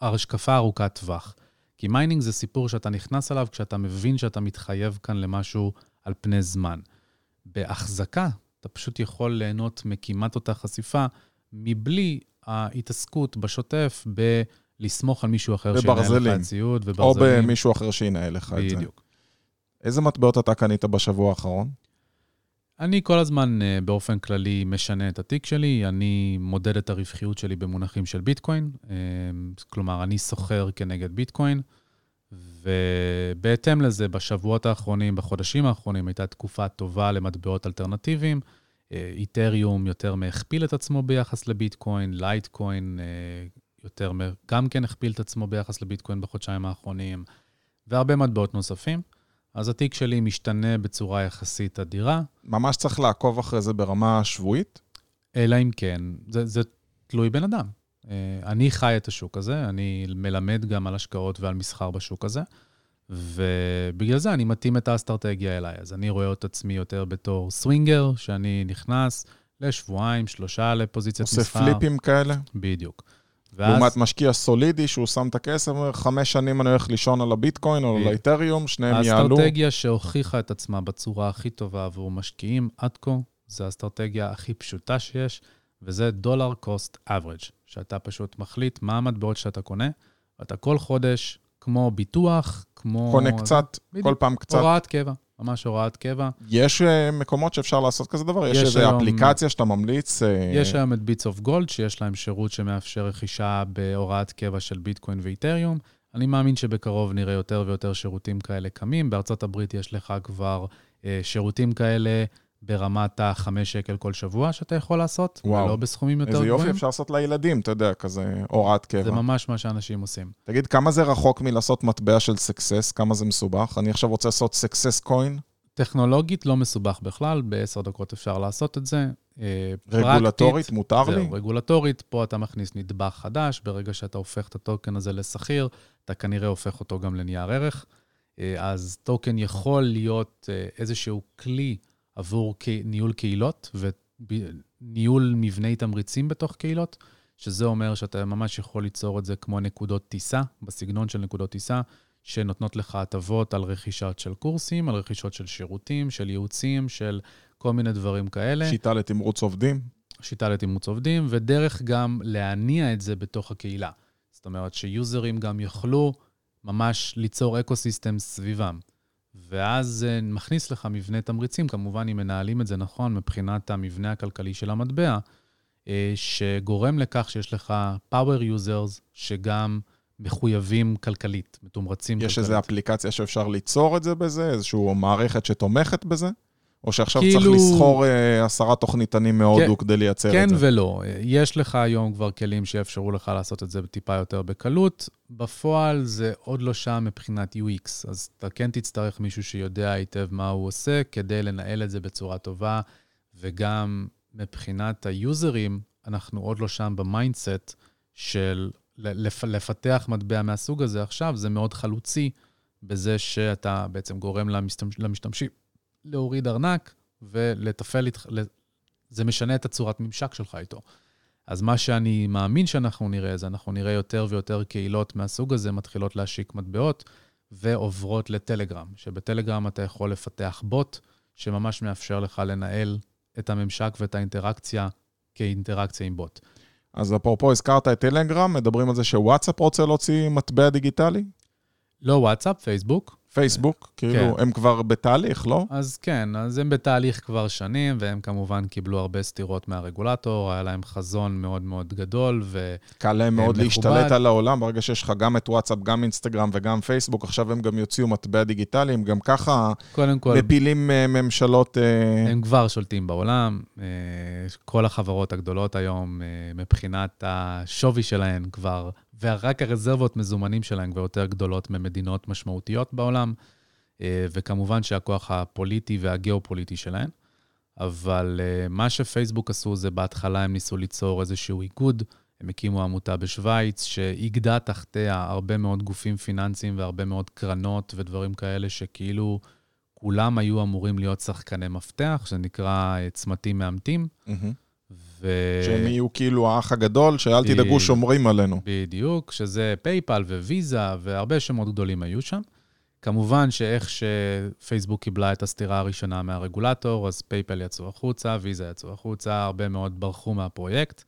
השקפה ארוכת טווח. כי mining זה סיפור שאתה נכנס אליו כשאתה מבין שאתה מתחייב כאן למשהו על פני זמן. בהחזקה, אתה פשוט יכול ליהנות מכמעט אותה חשיפה, מבלי ההתעסקות בשוטף בלסמוך על מישהו אחר שינהל לך. את ציוד או וברזלים. במישהו אחר שינהל לך את זה. בדיוק. איזה מטבעות אתה קנית בשבוע האחרון? אני כל הזמן אה, באופן כללי משנה את התיק שלי, אני מודד את הרווחיות שלי במונחים של ביטקוין, אה, כלומר, אני סוחר כנגד ביטקוין, ובהתאם לזה, בשבועות האחרונים, בחודשים האחרונים, הייתה תקופה טובה למטבעות אלטרנטיביים. אה, איתריום יותר מהכפיל את עצמו ביחס לביטקוין, לייטקוין אה, יותר, גם כן הכפיל את עצמו ביחס לביטקוין בחודשיים האחרונים, והרבה מטבעות נוספים. אז התיק שלי משתנה בצורה יחסית אדירה, ממש צריך לעקוב אחרי זה ברמה שבועית? אלא אם כן, זה, זה תלוי בן אדם. אה, אני חי את השוק הזה, אני מלמד גם על השקעות ועל מסחר בשוק הזה, ובגלל זה אני מתאים את האסטרטגיה אליי. אז אני רואה את עצמי יותר בתור סווינגר, שאני נכנס לשבועיים, שלושה לפוזיציית עושה מסחר. פליפים כאלה? בדיוק. ואז, לעומת משקיע סולידי שהוא שם את הכסף, אומר, חמש שנים אני הולך לישון על הביטקוין או על. האיתריום, שניהם יעלו. האסטרטגיה שהוכיחה את עצמה בצורה הכי טובה עבור משקיעים עד כה, זו האסטרטגיה הכי פשוטה שיש, וזה דולר קוסט אברג', שאתה פשוט מחליט מה המטבעות שאתה קונה, ואתה כל חודש, כמו ביטוח, כמו... קונה קצת, בדיוק. כל פעם קצת. הוראת קבע, ממש הוראת קבע. יש אה, מקומות שאפשר לעשות כזה דבר? יש יש איזו היום- אפליקציה שאתה ממליץ? אה, יש היום את Bits of Gold, שיש להם שירות שמאפשר רכישה בהוראת קבע של ביטקוין ואיתריום. אני מאמין שבקרוב נראה יותר ויותר שירותים כאלה קמים. בארצות הברית יש לך כבר אה, שירותים כאלה ברמת ה-5 שקל כל שבוע שאתה יכול לעשות, וואו. ולא בסכומים יותר איזה גבוהים. יופי אפשר לעשות לילדים, אתה יודע, כזה הוראת זה קבע. ממש מה שאנשים עושים. תגיד, כמה זה רחוק מלעשות מטבע של סקסס? כמה זה מסובך? אני עכשיו רוצה לעשות סקסס קוין, טכנולוגית לא מסובך בכלל, בעשר דקות אפשר לעשות את זה. אה, רגולטורית, פרקטית, מותר לי? זהו, רגולטורית, פה אתה מכניס נדבך חדש, ברגע שאתה הופך את הטוקן הזה לשכיר, אתה כנראה הופך אותו גם לנייר ערך. אה, אז טוקן יכול להיות אה, איזשהו כלי עבור ניהול קהילות וניהול מבני תמריצים בתוך קהילות, שזה אומר שאתה ממש יכול ליצור את זה כמו נקודות טיסה, בסגנון של נקודות טיסה, שנותנות לך הטבות על רכישות של קורסים, על רכישות של שירותים, של ייעוצים, של כל מיני דברים כאלה. שיטה לתמרוץ עובדים? שיטה לתמרוץ עובדים, ודרך גם להניע את זה בתוך הקהילה. זאת אומרת שיוזרים גם יוכלו ממש ליצור אקו-סיסטם סביבם. ואז זה מכניס לך מבנה תמריצים, כמובן אם מנהלים את זה נכון מבחינת המבנה הכלכלי של המטבע, אה, שגורם לכך שיש לך power users שגם מחויבים כלכלית, מתומרצים יש כלכלית. איזו אפליקציה שאפשר ליצור את זה בזה? איזושהי מערכת שתומכת בזה? או שעכשיו כאילו- צריך לסחור אה, עשרה תוכניתנים מהודו כן, כדי לייצר כן את זה? ולא. יש לך היום כבר כלים שיאפשרו לך לעשות את זה טיפה יותר בקלות. בפועל זה עוד לא שם מבחינת UX, אז אתה כן תצטרך מישהו שיודע היטב מה הוא עושה כדי לנהל את זה בצורה טובה, וגם מבחינת היוזרים, אנחנו עוד לא שם ב mindset של לפ, לפתח מטבע מהסוג הזה עכשיו, זה מאוד חלוצי בזה שאתה בעצם גורם למשתמש, למשתמשים להוריד ארנק ולתפעל איתך, זה משנה את הצורת ממשק שלך איתו. אז מה שאני מאמין שאנחנו נראה, זה אנחנו נראה יותר ויותר קהילות מהסוג הזה מתחילות להשיק מטבעות ועוברות לטלגרם, שבטלגרם אתה יכול לפתח בוט שממש מאפשר לך לנהל את הממשק ואת האינטראקציה כאינטראקציה עם בוט. אז אפרופו, הזכרת את טלגרם, מדברים על זה שוואטסאפ רוצה להוציא מטבע דיגיטלי? לא וואטסאפ, פייסבוק. פייסבוק, כאילו, כן. הם כבר בתהליך, לא? אז כן, אז הם בתהליך כבר שנים, והם כמובן קיבלו הרבה סתירות מהרגולטור, היה להם חזון מאוד מאוד גדול ו... קל להם מאוד להשתלט על העולם, ברגע שיש לך גם את וואטסאפ, גם אינסטגרם וגם פייסבוק, עכשיו הם גם יוציאו מטבע דיגיטלי, הם גם ככה כל, מפילים אה, ממשלות... אה, הם כבר שולטים בעולם, אה, כל החברות הגדולות היום, מבחינת השווי שלהן כבר... ורק הרזרבות מזומנים שלהם כבר יותר גדולות ממדינות משמעותיות בעולם, אה, וכמובן שהכוח הפוליטי והגיאופוליטי שלהם. אבל אה, מה שפייסבוק עשו זה בהתחלה הם ניסו ליצור איזשהו איגוד, הם הקימו עמותה בשוויץ שאיגדה תחתיה הרבה מאוד גופים פיננסיים והרבה מאוד קרנות ודברים כאלה שכאילו כולם היו אמורים להיות שחקני מפתח, שנקרא אה, צמתים מאמתים. Mm-hmm. ו... שהם יהיו כאילו האח הגדול, שאל ב... תדאגו, שומרים עלינו. בדיוק, שזה פייפל וויזה, והרבה שמות גדולים היו שם. כמובן שאיך שפייסבוק קיבלה את הסטירה הראשונה מהרגולטור, אז פייפל יצאו החוצה, ויזה יצאו החוצה, הרבה מאוד ברחו מהפרויקט.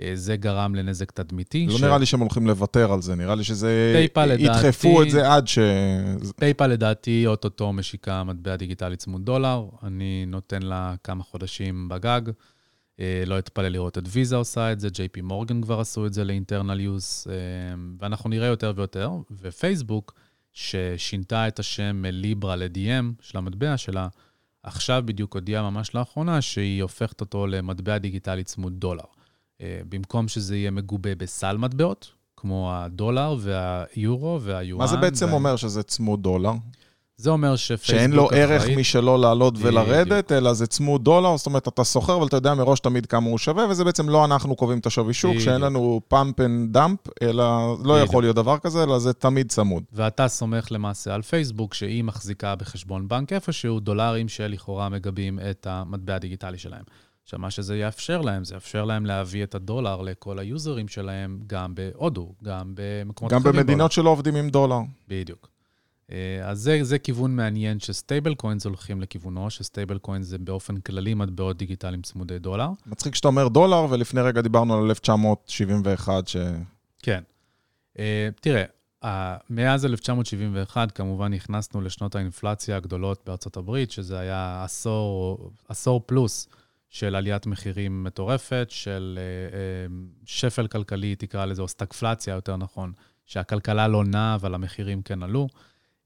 אה, זה גרם לנזק תדמיתי. לא ש... נראה לי שהם הולכים לוותר על זה, נראה לי שזה... פייפל לדעתי... ידחפו את זה עד ש... פייפל לדעתי, אוטוטו משיקה מטבע דיגיטלי צמוד דולר. אני נותן לה כמה חודשים בגג. אה, לא אתפלא לראות את ויזה עושה את זה, ג'יי פי מורגן כבר עשו את זה ל internal use, אה, ואנחנו נראה יותר ויותר. ופייסבוק, ששינתה את השם מליברה ל-Diem של המטבע שלה, עכשיו בדיוק הודיעה ממש לאחרונה שהיא הופכת אותו למטבע דיגיטלי צמוד דולר. אה, במקום שזה יהיה מגובה בסל מטבעות, כמו הדולר והיורו והיואן. מה זה בעצם וה... אומר שזה צמוד דולר? זה אומר שפייסבוק שאין לו ערך משלו לעלות ולרדת, אלא זה צמוד דולר, זאת אומרת, אתה סוחר, אבל אתה יודע מראש תמיד כמה הוא שווה, וזה בעצם לא אנחנו קובעים את השווי שוק, שאין לנו pump and dump, אלא לא יכול להיות דבר כזה, אלא זה תמיד צמוד. ואתה סומך למעשה על פייסבוק, שהיא מחזיקה בחשבון בנק איפשהו דולרים שלכאורה מגבים את המטבע הדיגיטלי שלהם. עכשיו, מה שזה יאפשר להם, זה יאפשר להם להביא את הדולר לכל היוזרים שלהם, גם בהודו, גם במקומות אחרים. גם במדינות שלא עובדים עם דולר. בדיוק. אה, אז זה, זה כיוון מעניין שסטייבל קוינס הולכים לכיוונו, שסטייבל קוינס זה באופן כללי מטבעות דיגיטליים צמודי דולר. מצחיק שאתה אומר דולר, ולפני רגע דיברנו על 1971, ש... כן. Uh, תראה, מאז 1971 כמובן נכנסנו לשנות האינפלציה הגדולות בארצות הברית, שזה היה עשור, עשור פלוס של עליית מחירים מטורפת, של uh, uh, שפל כלכלי, תקרא לזה, או סטגפלציה יותר נכון, שהכלכלה לא נעה, אבל המחירים כן עלו.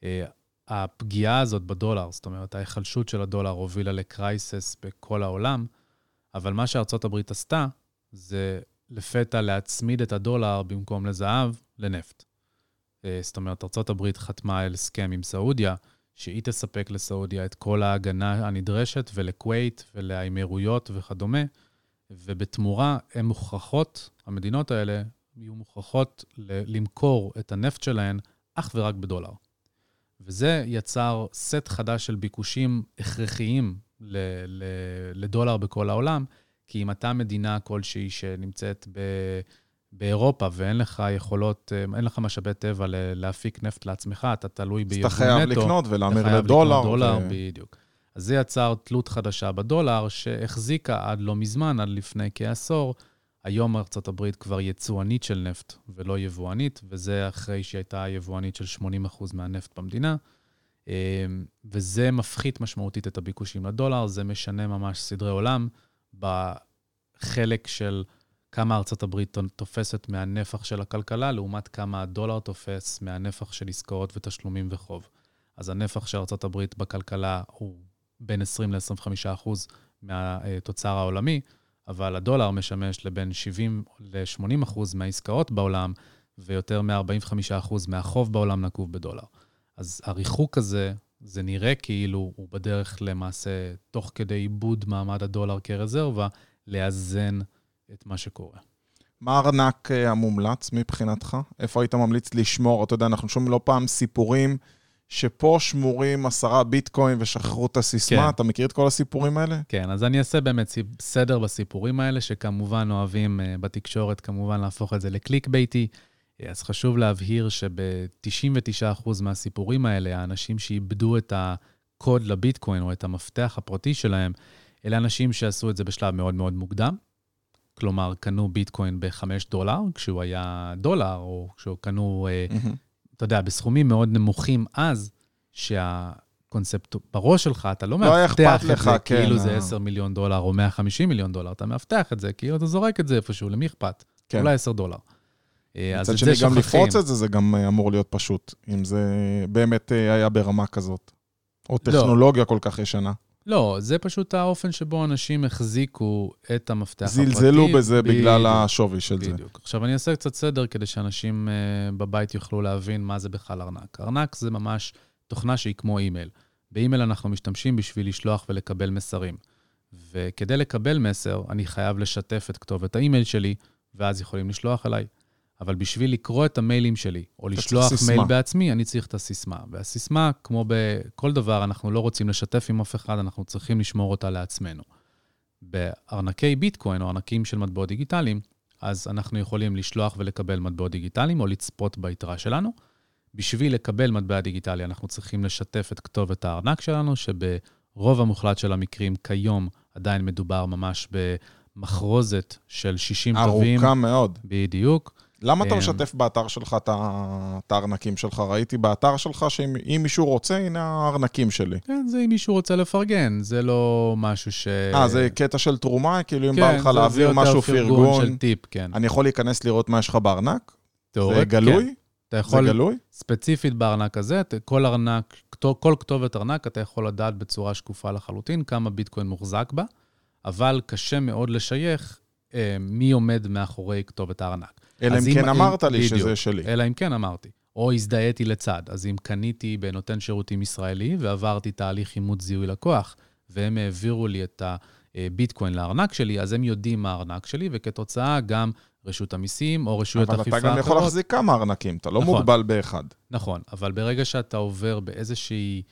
אה, הפגיעה הזאת בדולר, זאת אומרת, ההיחלשות של הדולר הובילה לקרייסס בכל העולם, אבל מה שארצות הברית עשתה, זה לפתע להצמיד את הדולר במקום לזהב, לנפט. אה, זאת אומרת, ארצות הברית חתמה על הסכם עם סעודיה, שהיא תספק לסעודיה את כל ההגנה הנדרשת, ולכווית ולאמירויות וכדומה, ובתמורה הן מוכרחות, המדינות האלה יהיו מוכרחות למכור את הנפט שלהן אך ורק בדולר. וזה יצר סט חדש של ביקושים הכרחיים ל- ל- לדולר בכל העולם, כי אם אתה מדינה כלשהי שנמצאת ב- באירופה ואין לך יכולות, אין לך משאבי טבע להפיק נפט לעצמך, אתה תלוי ביבוא נטו. אז אתה חייב לקנות ולהמיר לדולר. דולר, ו... בדיוק. אז זה יצר תלות חדשה בדולר, שהחזיקה עד לא מזמן, עד לפני כעשור, היום ארצות הברית כבר יצואנית של נפט ולא יבואנית, וזה אחרי שהיא הייתה יבואנית של 80% מהנפט במדינה. אמ, וזה מפחית משמעותית את הביקושים לדולר, זה משנה ממש סדרי עולם בחלק של כמה ארצות הברית תופסת מהנפח של הכלכלה, לעומת כמה הדולר תופס מהנפח של עסקאות ותשלומים וחוב. אז הנפח של ארצות הברית בכלכלה הוא בין 20 ל-25 אחוז מהתוצר העולמי, אבל הדולר משמש לבין 70 ל-80 אחוז מהעסקאות בעולם, ויותר מ-45 אחוז מהחוב בעולם נקוב בדולר. אז הריחוק הזה, זה נראה כאילו הוא בדרך למעשה, תוך כדי עיבוד מעמד הדולר כרזרבה, לאזן את מה שקורה. מה הארנק אה, המומלץ מבחינתך? איפה היית ממליץ לשמור? אתה יודע, אנחנו שומעים לא פעם סיפורים שפה שמורים עשרה ביטקוין ושכחו את הסיסמה. כן. אתה מכיר את כל הסיפורים האלה? כן, אז אני אעשה באמת סדר בסיפורים האלה, שכמובן אוהבים אה, בתקשורת, כמובן להפוך את זה לקליק ביתי. אה, אז חשוב להבהיר שב-99% מהסיפורים האלה, האנשים שאיבדו את הקוד לביטקוין או את המפתח הפרטי שלהם, אלה אנשים שעשו את זה בשלב מאוד מאוד מוקדם. כלומר, קנו ביטקוין ב-5 דולר, כשהוא היה דולר, או כשהוא קנו, מהמם. אתה יודע, בסכומים מאוד נמוכים אז, שהקונספט בראש שלך, אתה לא לא מאבטח את לך, זה כן, כאילו זה אה. 10 מיליון דולר או 150 מיליון דולר, אתה מאבטח את זה, כאילו אתה זורק את זה איפשהו, למי אכפת? כן. אולי 10 דולר. אה, אז מצד שני, זה גם. לפרוץ את זה, זה גם אה, אמור להיות פשוט, אם זה באמת אה, היה ברמה כזאת. או טכנולוגיה כל כך ישנה. לא, זה פשוט האופן שבו אנשים החזיקו את המפתח הפרטי. זלזלו בזה בגלל בדיוק, השווי של זה. בדיוק. עכשיו, אני אעשה קצת סדר כדי שאנשים אה, בבית יוכלו להבין מה זה בכלל ארנק. ארנק זה ממש תוכנה שהיא כמו אימייל. באימייל אנחנו משתמשים בשביל לשלוח ולקבל מסרים. וכדי לקבל מסר, אני חייב לשתף את כתובת האימייל שלי, ואז יכולים לשלוח אליי. אבל בשביל לקרוא את המיילים שלי, או לשלוח. מייל בעצמי, אני צריך את הסיסמה. והסיסמה, כמו בכל דבר, אנחנו לא רוצים לשתף עם אף אחד, אנחנו צריכים לשמור אותה לעצמנו. בארנקי ביטקוין, או ארנקים של מטבעות דיגיטליים, אז אנחנו יכולים לשלוח ולקבל מטבעות דיגיטליים, או לצפות ביתרה שלנו. בשביל לקבל מטבע דיגיטלי, אנחנו צריכים לשתף את כתובת הארנק שלנו, שברוב המוחלט של המקרים כיום עדיין מדובר ממש במחרוזת של 60 תווים. ארוכה מאוד. בדיוק. למה אתה אמ, משתף באתר שלך את הארנקים שלך? ראיתי באתר שלך שאם אם מישהו רוצה, הנה הארנקים שלי. כן, זה אם מישהו רוצה לפרגן, זה לא משהו ש... אה, זה קטע של תרומה? כאילו אם כן, בא לך זה- זה להעביר יותר משהו פרגון פרגון, של טיפ, כן. אני יכול להיכנס לראות מה יש לך בארנק? זה תיאורט, גלוי? כן. אתה זה יכול, גלוי? ספציפית בארנק הזה, כל ארנק, כל כתובת ארנק, אתה יכול לדעת בצורה שקופה לחלוטין כמה ביטקוין מוחזק בה, אבל קשה מאוד לשייך מי עומד מאחורי כתובת הארנק. אלא אם אם- כן אם- אמרת לי בדיוק. שזה שלי. אלא אם כן אמרתי. או הזדהיתי לצד. אז אם קניתי בנותן שירותים ישראלי ועברתי תהליך אימות זיהוי לקוח, והם העבירו לי את הביטקוין לארנק שלי, אז הם יודעים מה הארנק שלי, וכתוצאה גם רשות המיסים או רשויות אבל אכיפה אתה גם יכול אחרות. להחזיק כמה ארנקים, אתה לא נכון. מוגבל באחד. נכון, אבל ברגע שאתה עובר באיזושהי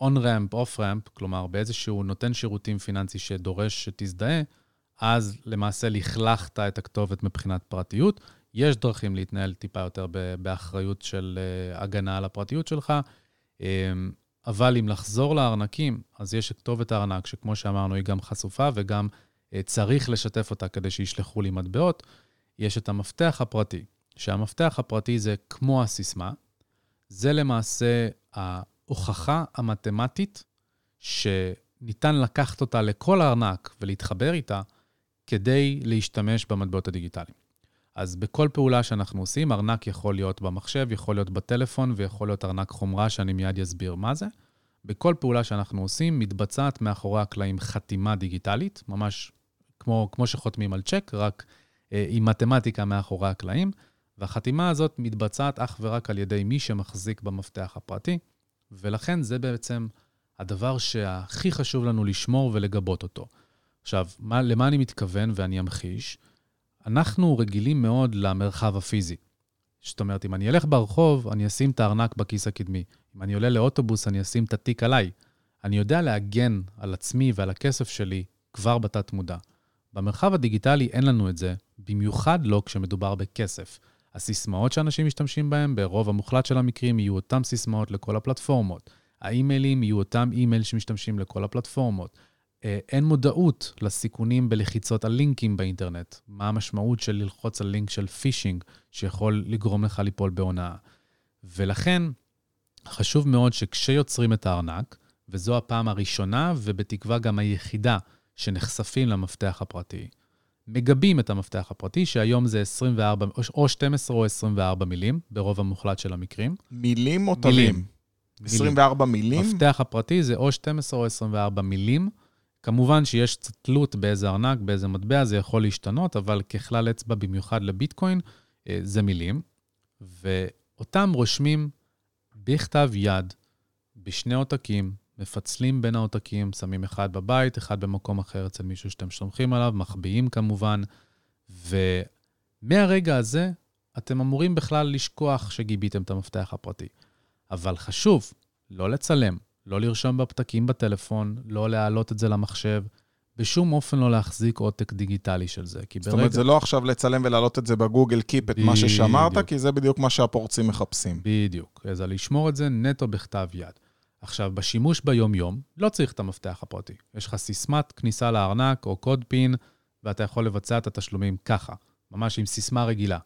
on-ramp, off-ramp, כלומר באיזשהו נותן שירותים פיננסי שדורש שתזדהה, אז למעשה לכלכת את הכתובת מבחינת פרטיות. יש דרכים להתנהל טיפה יותר באחריות של אה, הגנה על הפרטיות שלך, אה, אבל אם לחזור לארנקים, אז יש את כתובת הארנק, שכמו שאמרנו, היא גם חשופה וגם אה, צריך לשתף אותה כדי שישלחו לי מטבעות. יש את המפתח הפרטי, שהמפתח הפרטי זה כמו הסיסמה, זה למעשה ההוכחה המתמטית שניתן לקחת אותה לכל הארנק ולהתחבר איתה כדי להשתמש במטבעות הדיגיטליים. אז בכל פעולה שאנחנו עושים, ארנק יכול להיות במחשב, יכול להיות בטלפון ויכול להיות ארנק חומרה, שאני מיד אסביר מה זה. בכל פעולה שאנחנו עושים, מתבצעת מאחורי הקלעים חתימה דיגיטלית, ממש כמו, כמו שחותמים על צ'ק, רק אה, עם מתמטיקה מאחורי הקלעים, והחתימה הזאת מתבצעת אך ורק על ידי מי שמחזיק במפתח הפרטי, ולכן זה בעצם הדבר שהכי חשוב לנו לשמור ולגבות אותו. עכשיו, מה, למה אני מתכוון ואני אמחיש? אנחנו רגילים מאוד למרחב הפיזי. זאת אומרת, אם אני אלך ברחוב, אני אשים את הארנק בכיס הקדמי. אם אני עולה לאוטובוס, אני אשים את התיק עליי. אני יודע להגן על עצמי ועל הכסף שלי כבר בתת-מודע. במרחב הדיגיטלי אין לנו את זה, במיוחד לא כשמדובר בכסף. הסיסמאות שאנשים משתמשים בהן, ברוב המוחלט של המקרים, יהיו אותן סיסמאות לכל הפלטפורמות. האימיילים יהיו אותם אימייל שמשתמשים לכל הפלטפורמות. אה, אין מודעות לסיכונים בלחיצות על לינקים באינטרנט. מה המשמעות של ללחוץ על לינק של פישינג, שיכול לגרום לך ליפול בהונאה. ולכן, חשוב מאוד שכשיוצרים את הארנק, וזו הפעם הראשונה ובתקווה גם היחידה שנחשפים למפתח הפרטי, מגבים את המפתח הפרטי, שהיום זה 24, או 12 או 24 מילים, ברוב המוחלט של המקרים. מילים או מילים. תווים? 24 מילים? המפתח הפרטי זה או 12 או 24 מילים. כמובן שיש תלות באיזה ארנק, באיזה מטבע, זה יכול להשתנות, אבל ככלל אצבע, במיוחד לביטקוין, אה, זה מילים. ואותם רושמים בכתב יד, בשני עותקים, מפצלים בין העותקים, שמים אחד בבית, אחד במקום אחר אצל מישהו שאתם סומכים עליו, מחביאים כמובן, ומהרגע הזה אתם אמורים בכלל לשכוח שגיביתם את המפתח הפרטי. אבל חשוב לא לצלם, לא לרשום בפתקים בטלפון, לא להעלות את זה למחשב, בשום אופן לא להחזיק עותק דיגיטלי של זה. כי זאת אומרת, זה לא עכשיו לצלם ולהעלות את זה בגוגל קיפ, את מה ששמרת, כי זה בדיוק מה שהפורצים מחפשים. בדיוק. אז לשמור את זה נטו בכתב יד. עכשיו, בשימוש ביום-יום, לא צריך את המפתח הפרטי. יש לך סיסמת כניסה לארנק או קוד פין, ואתה יכול לבצע את התשלומים ככה, ממש עם סיסמה רגילה.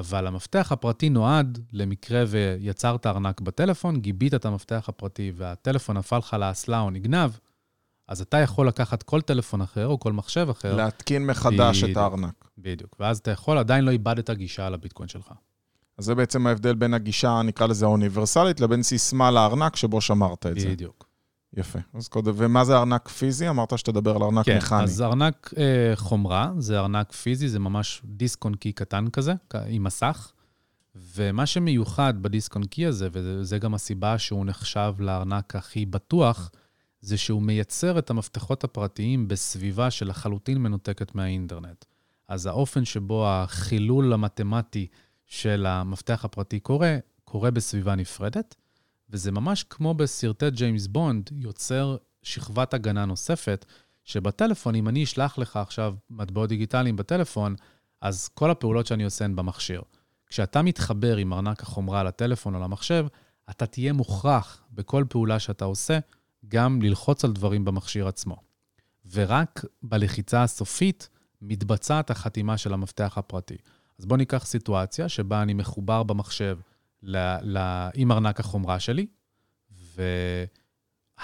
אבל המפתח הפרטי נועד למקרה ויצרת ארנק בטלפון, גיבית את המפתח הפרטי והטלפון נפל לך לאסלה או נגנב, אז אתה יכול לקחת כל טלפון אחר או כל מחשב אחר. להתקין מחדש בדיוק, את הארנק. בדיוק. ואז אתה יכול, עדיין לא איבדת גישה על הביטקוין שלך. אז זה בעצם ההבדל בין הגישה, נקרא לזה האוניברסלית, לבין סיסמה לארנק שבו שמרת את בדיוק. זה. בדיוק. יפה. אז קודם, ומה זה ארנק פיזי? אמרת שתדבר על ארנק כן, מכני. כן, אז ארנק אה, חומרה, זה ארנק פיזי, זה ממש דיסק און קי קטן כזה, עם מסך. ומה שמיוחד בדיסק און קי הזה, וזה גם הסיבה שהוא נחשב לארנק הכי בטוח, זה שהוא מייצר את המפתחות הפרטיים בסביבה שלחלוטין מנותקת מהאינטרנט. אז האופן שבו החילול המתמטי של המפתח הפרטי קורה, קורה בסביבה נפרדת, וזה ממש כמו בסרטי ג'יימס בונד, יוצר שכבת הגנה נוספת, שבטלפון, אם אני אשלח לך עכשיו מטבעות דיגיטליים בטלפון, אז כל הפעולות שאני עושה הן במכשיר. כשאתה מתחבר עם ארנק החומרה לטלפון או למחשב, אתה תהיה מוכרח בכל פעולה שאתה עושה, גם ללחוץ על דברים במכשיר עצמו. ורק בלחיצה הסופית מתבצעת החתימה של המפתח הפרטי. אז בואו ניקח סיטואציה שבה אני מחובר במחשב ל, ל, עם ארנק החומרה שלי,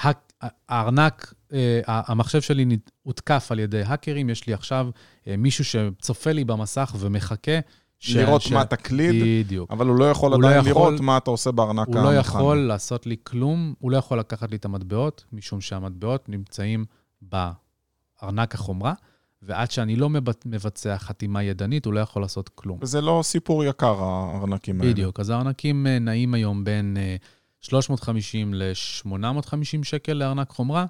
והארנק, אה, המחשב שלי הותקף על ידי האקרים, יש לי עכשיו אה, מישהו שצופה לי במסך ומחכה. ש... לראות ש... מה תקליד, בדיוק. אבל הוא לא יכול הוא עדיין לא יכול, לראות מה אתה עושה בארנק המכני. הוא לא יכול לעשות לי כלום, הוא לא יכול לקחת לי את המטבעות, משום שהמטבעות נמצאים בארנק החומרה. ועד שאני לא מבצע חתימה ידנית, הוא לא יכול לעשות כלום. וזה לא סיפור יקר, הארנקים האלה. בדיוק, אז הארנקים אה, נעים היום בין 350 אה, ל-850 שקל לארנק חומרה.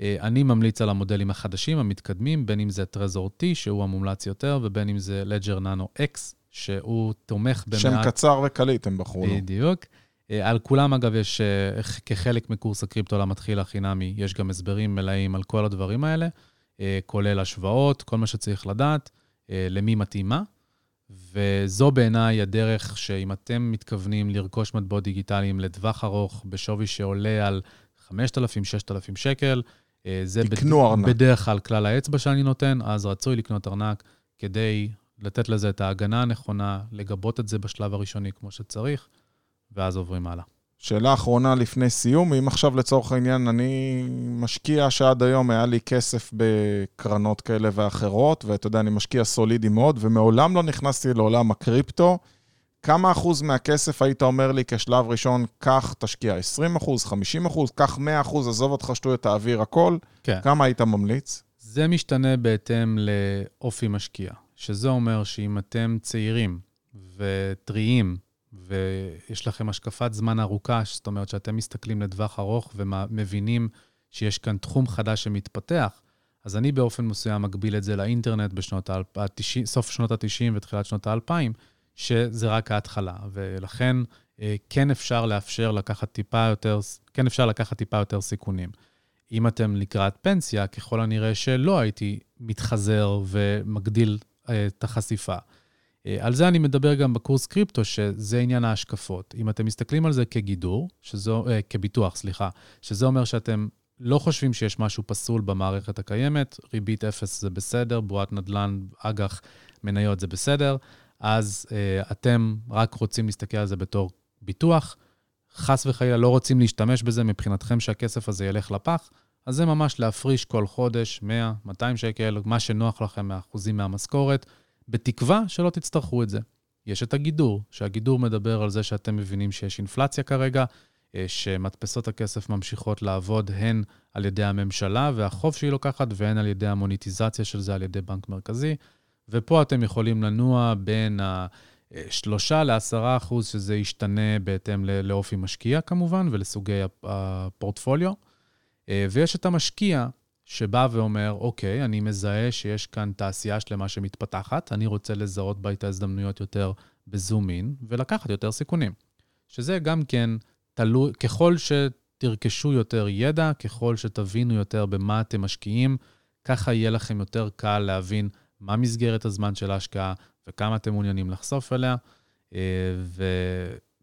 אה, אני ממליץ על המודלים החדשים, המתקדמים, בין אם זה טרזור T, שהוא המומלץ יותר, ובין אם זה לג'ר ננו X, שהוא תומך במעט... שם קצר וקליט הם בחרו לו. בדיוק. על כולם, אגב, יש, כחלק מקורס הקריפטו למתחיל החינמי, יש גם הסברים מלאים על כל הדברים האלה. אה, כולל השוואות, כל מה שצריך לדעת, אה, למי מתאים מה. וזו בעיניי הדרך שאם אתם מתכוונים לרכוש מטבעות דיגיטליים לטווח ארוך, בשווי שעולה על 5,000-6,000 שקל, אה, זה בד... בדרך כלל כלל האצבע שאני נותן, אז רצוי לקנות ארנק כדי לתת לזה את ההגנה הנכונה, לגבות את זה בשלב הראשוני כמו שצריך, ואז עוברים הלאה. שאלה אחרונה לפני סיום, אם עכשיו לצורך העניין אני משקיע שעד היום היה לי כסף בקרנות כאלה ואחרות, ואתה יודע, אני משקיע סולידי מאוד, ומעולם לא נכנסתי לעולם הקריפטו, כמה אחוז מהכסף היית אומר לי כשלב ראשון, קח, תשקיע 20 אחוז, 50 אחוז, קח 100 אחוז, עזוב אותך שטויות, תעביר הכל? כן. כמה היית ממליץ? זה משתנה בהתאם לאופי משקיע, שזה אומר שאם אתם צעירים וטריים, ויש לכם השקפת זמן ארוכה, זאת אומרת שאתם מסתכלים לטווח ארוך ומבינים שיש כאן תחום חדש שמתפתח, אז אני באופן מסוים מגביל את זה לאינטרנט בשנות ה-90, סוף שנות ה-90 ותחילת שנות ה-2000, שזה רק ההתחלה, ולכן אה, כן אפשר לאפשר לקחת טיפה יותר, כן אפשר לקחת טיפה יותר סיכונים. אם אתם לקראת פנסיה, ככל הנראה שלא הייתי מתחזר ומגדיל אה, את החשיפה. אה, על זה אני מדבר גם בקורס קריפטו, שזה עניין ההשקפות. אם אתם מסתכלים על זה כגידור, שזו, אה, כביטוח, סליחה, שזה אומר שאתם לא חושבים שיש משהו פסול במערכת הקיימת, ריבית אפס זה בסדר, בועת נדל"ן, אג"ח, מניות זה בסדר, אז אה, אתם רק רוצים להסתכל על זה בתור ביטוח, חס וחלילה לא רוצים להשתמש בזה מבחינתכם שהכסף הזה ילך לפח, אז זה ממש להפריש כל חודש 100, 200 שקל, מה שנוח לכם מאחוזים מהמשכורת. בתקווה שלא תצטרכו את זה. יש את הגידור, שהגידור מדבר על זה שאתם מבינים שיש אינפלציה כרגע, אה, שמדפסות הכסף ממשיכות לעבוד הן על ידי הממשלה והחוב שהיא לוקחת, והן על ידי המוניטיזציה של זה על ידי בנק מרכזי. ופה אתם יכולים לנוע בין ה-3 ל-10 אחוז, שזה ישתנה בהתאם לאופי משקיע כמובן, ולסוגי הפורטפוליו. אה, ויש את המשקיע שבא ואומר, אוקיי, אני מזהה שיש כאן תעשייה שלמה שמתפתחת, אני רוצה לזהות בה את ההזדמנויות יותר בזום אין, ולקחת יותר סיכונים. שזה גם כן תלוי, ככל שתרכשו יותר ידע, ככל שתבינו יותר במה אתם משקיעים, ככה יהיה לכם יותר קל להבין מה מסגרת הזמן של ההשקעה וכמה אתם מעוניינים לחשוף אליה. אה,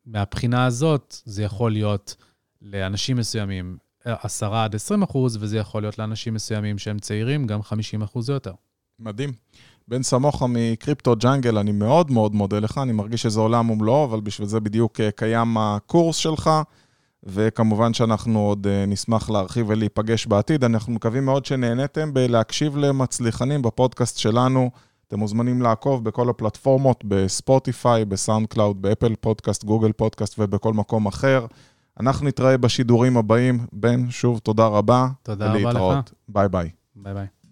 ומהבחינה הזאת, זה יכול להיות לאנשים מסוימים 10 עד 20 אחוז, וזה יכול להיות לאנשים מסוימים שהם צעירים, גם 50 אחוז או יותר. מדהים. בן סמוחה מ Crypto Jungle, אני מאוד מאוד מודה לך, אני מרגיש שזה עולם ומלואו, אבל בשביל זה בדיוק אה, קיים הקורס שלך, וכמובן שאנחנו עוד אה, נשמח להרחיב ולהיפגש בעתיד. אנחנו מקווים מאוד שנהניתם בלהקשיב למצליחנים בפודקאסט שלנו. אתם מוזמנים לעקוב בכל הפלטפורמות, ב Spotify, ב SoundCloud, ב Apple Podcast, Google Podcast ובכל מקום אחר. אנחנו נתראה בשידורים הבאים. בן, שוב, תודה רבה. תודה רבה לך. ביי ביי. ביי ביי.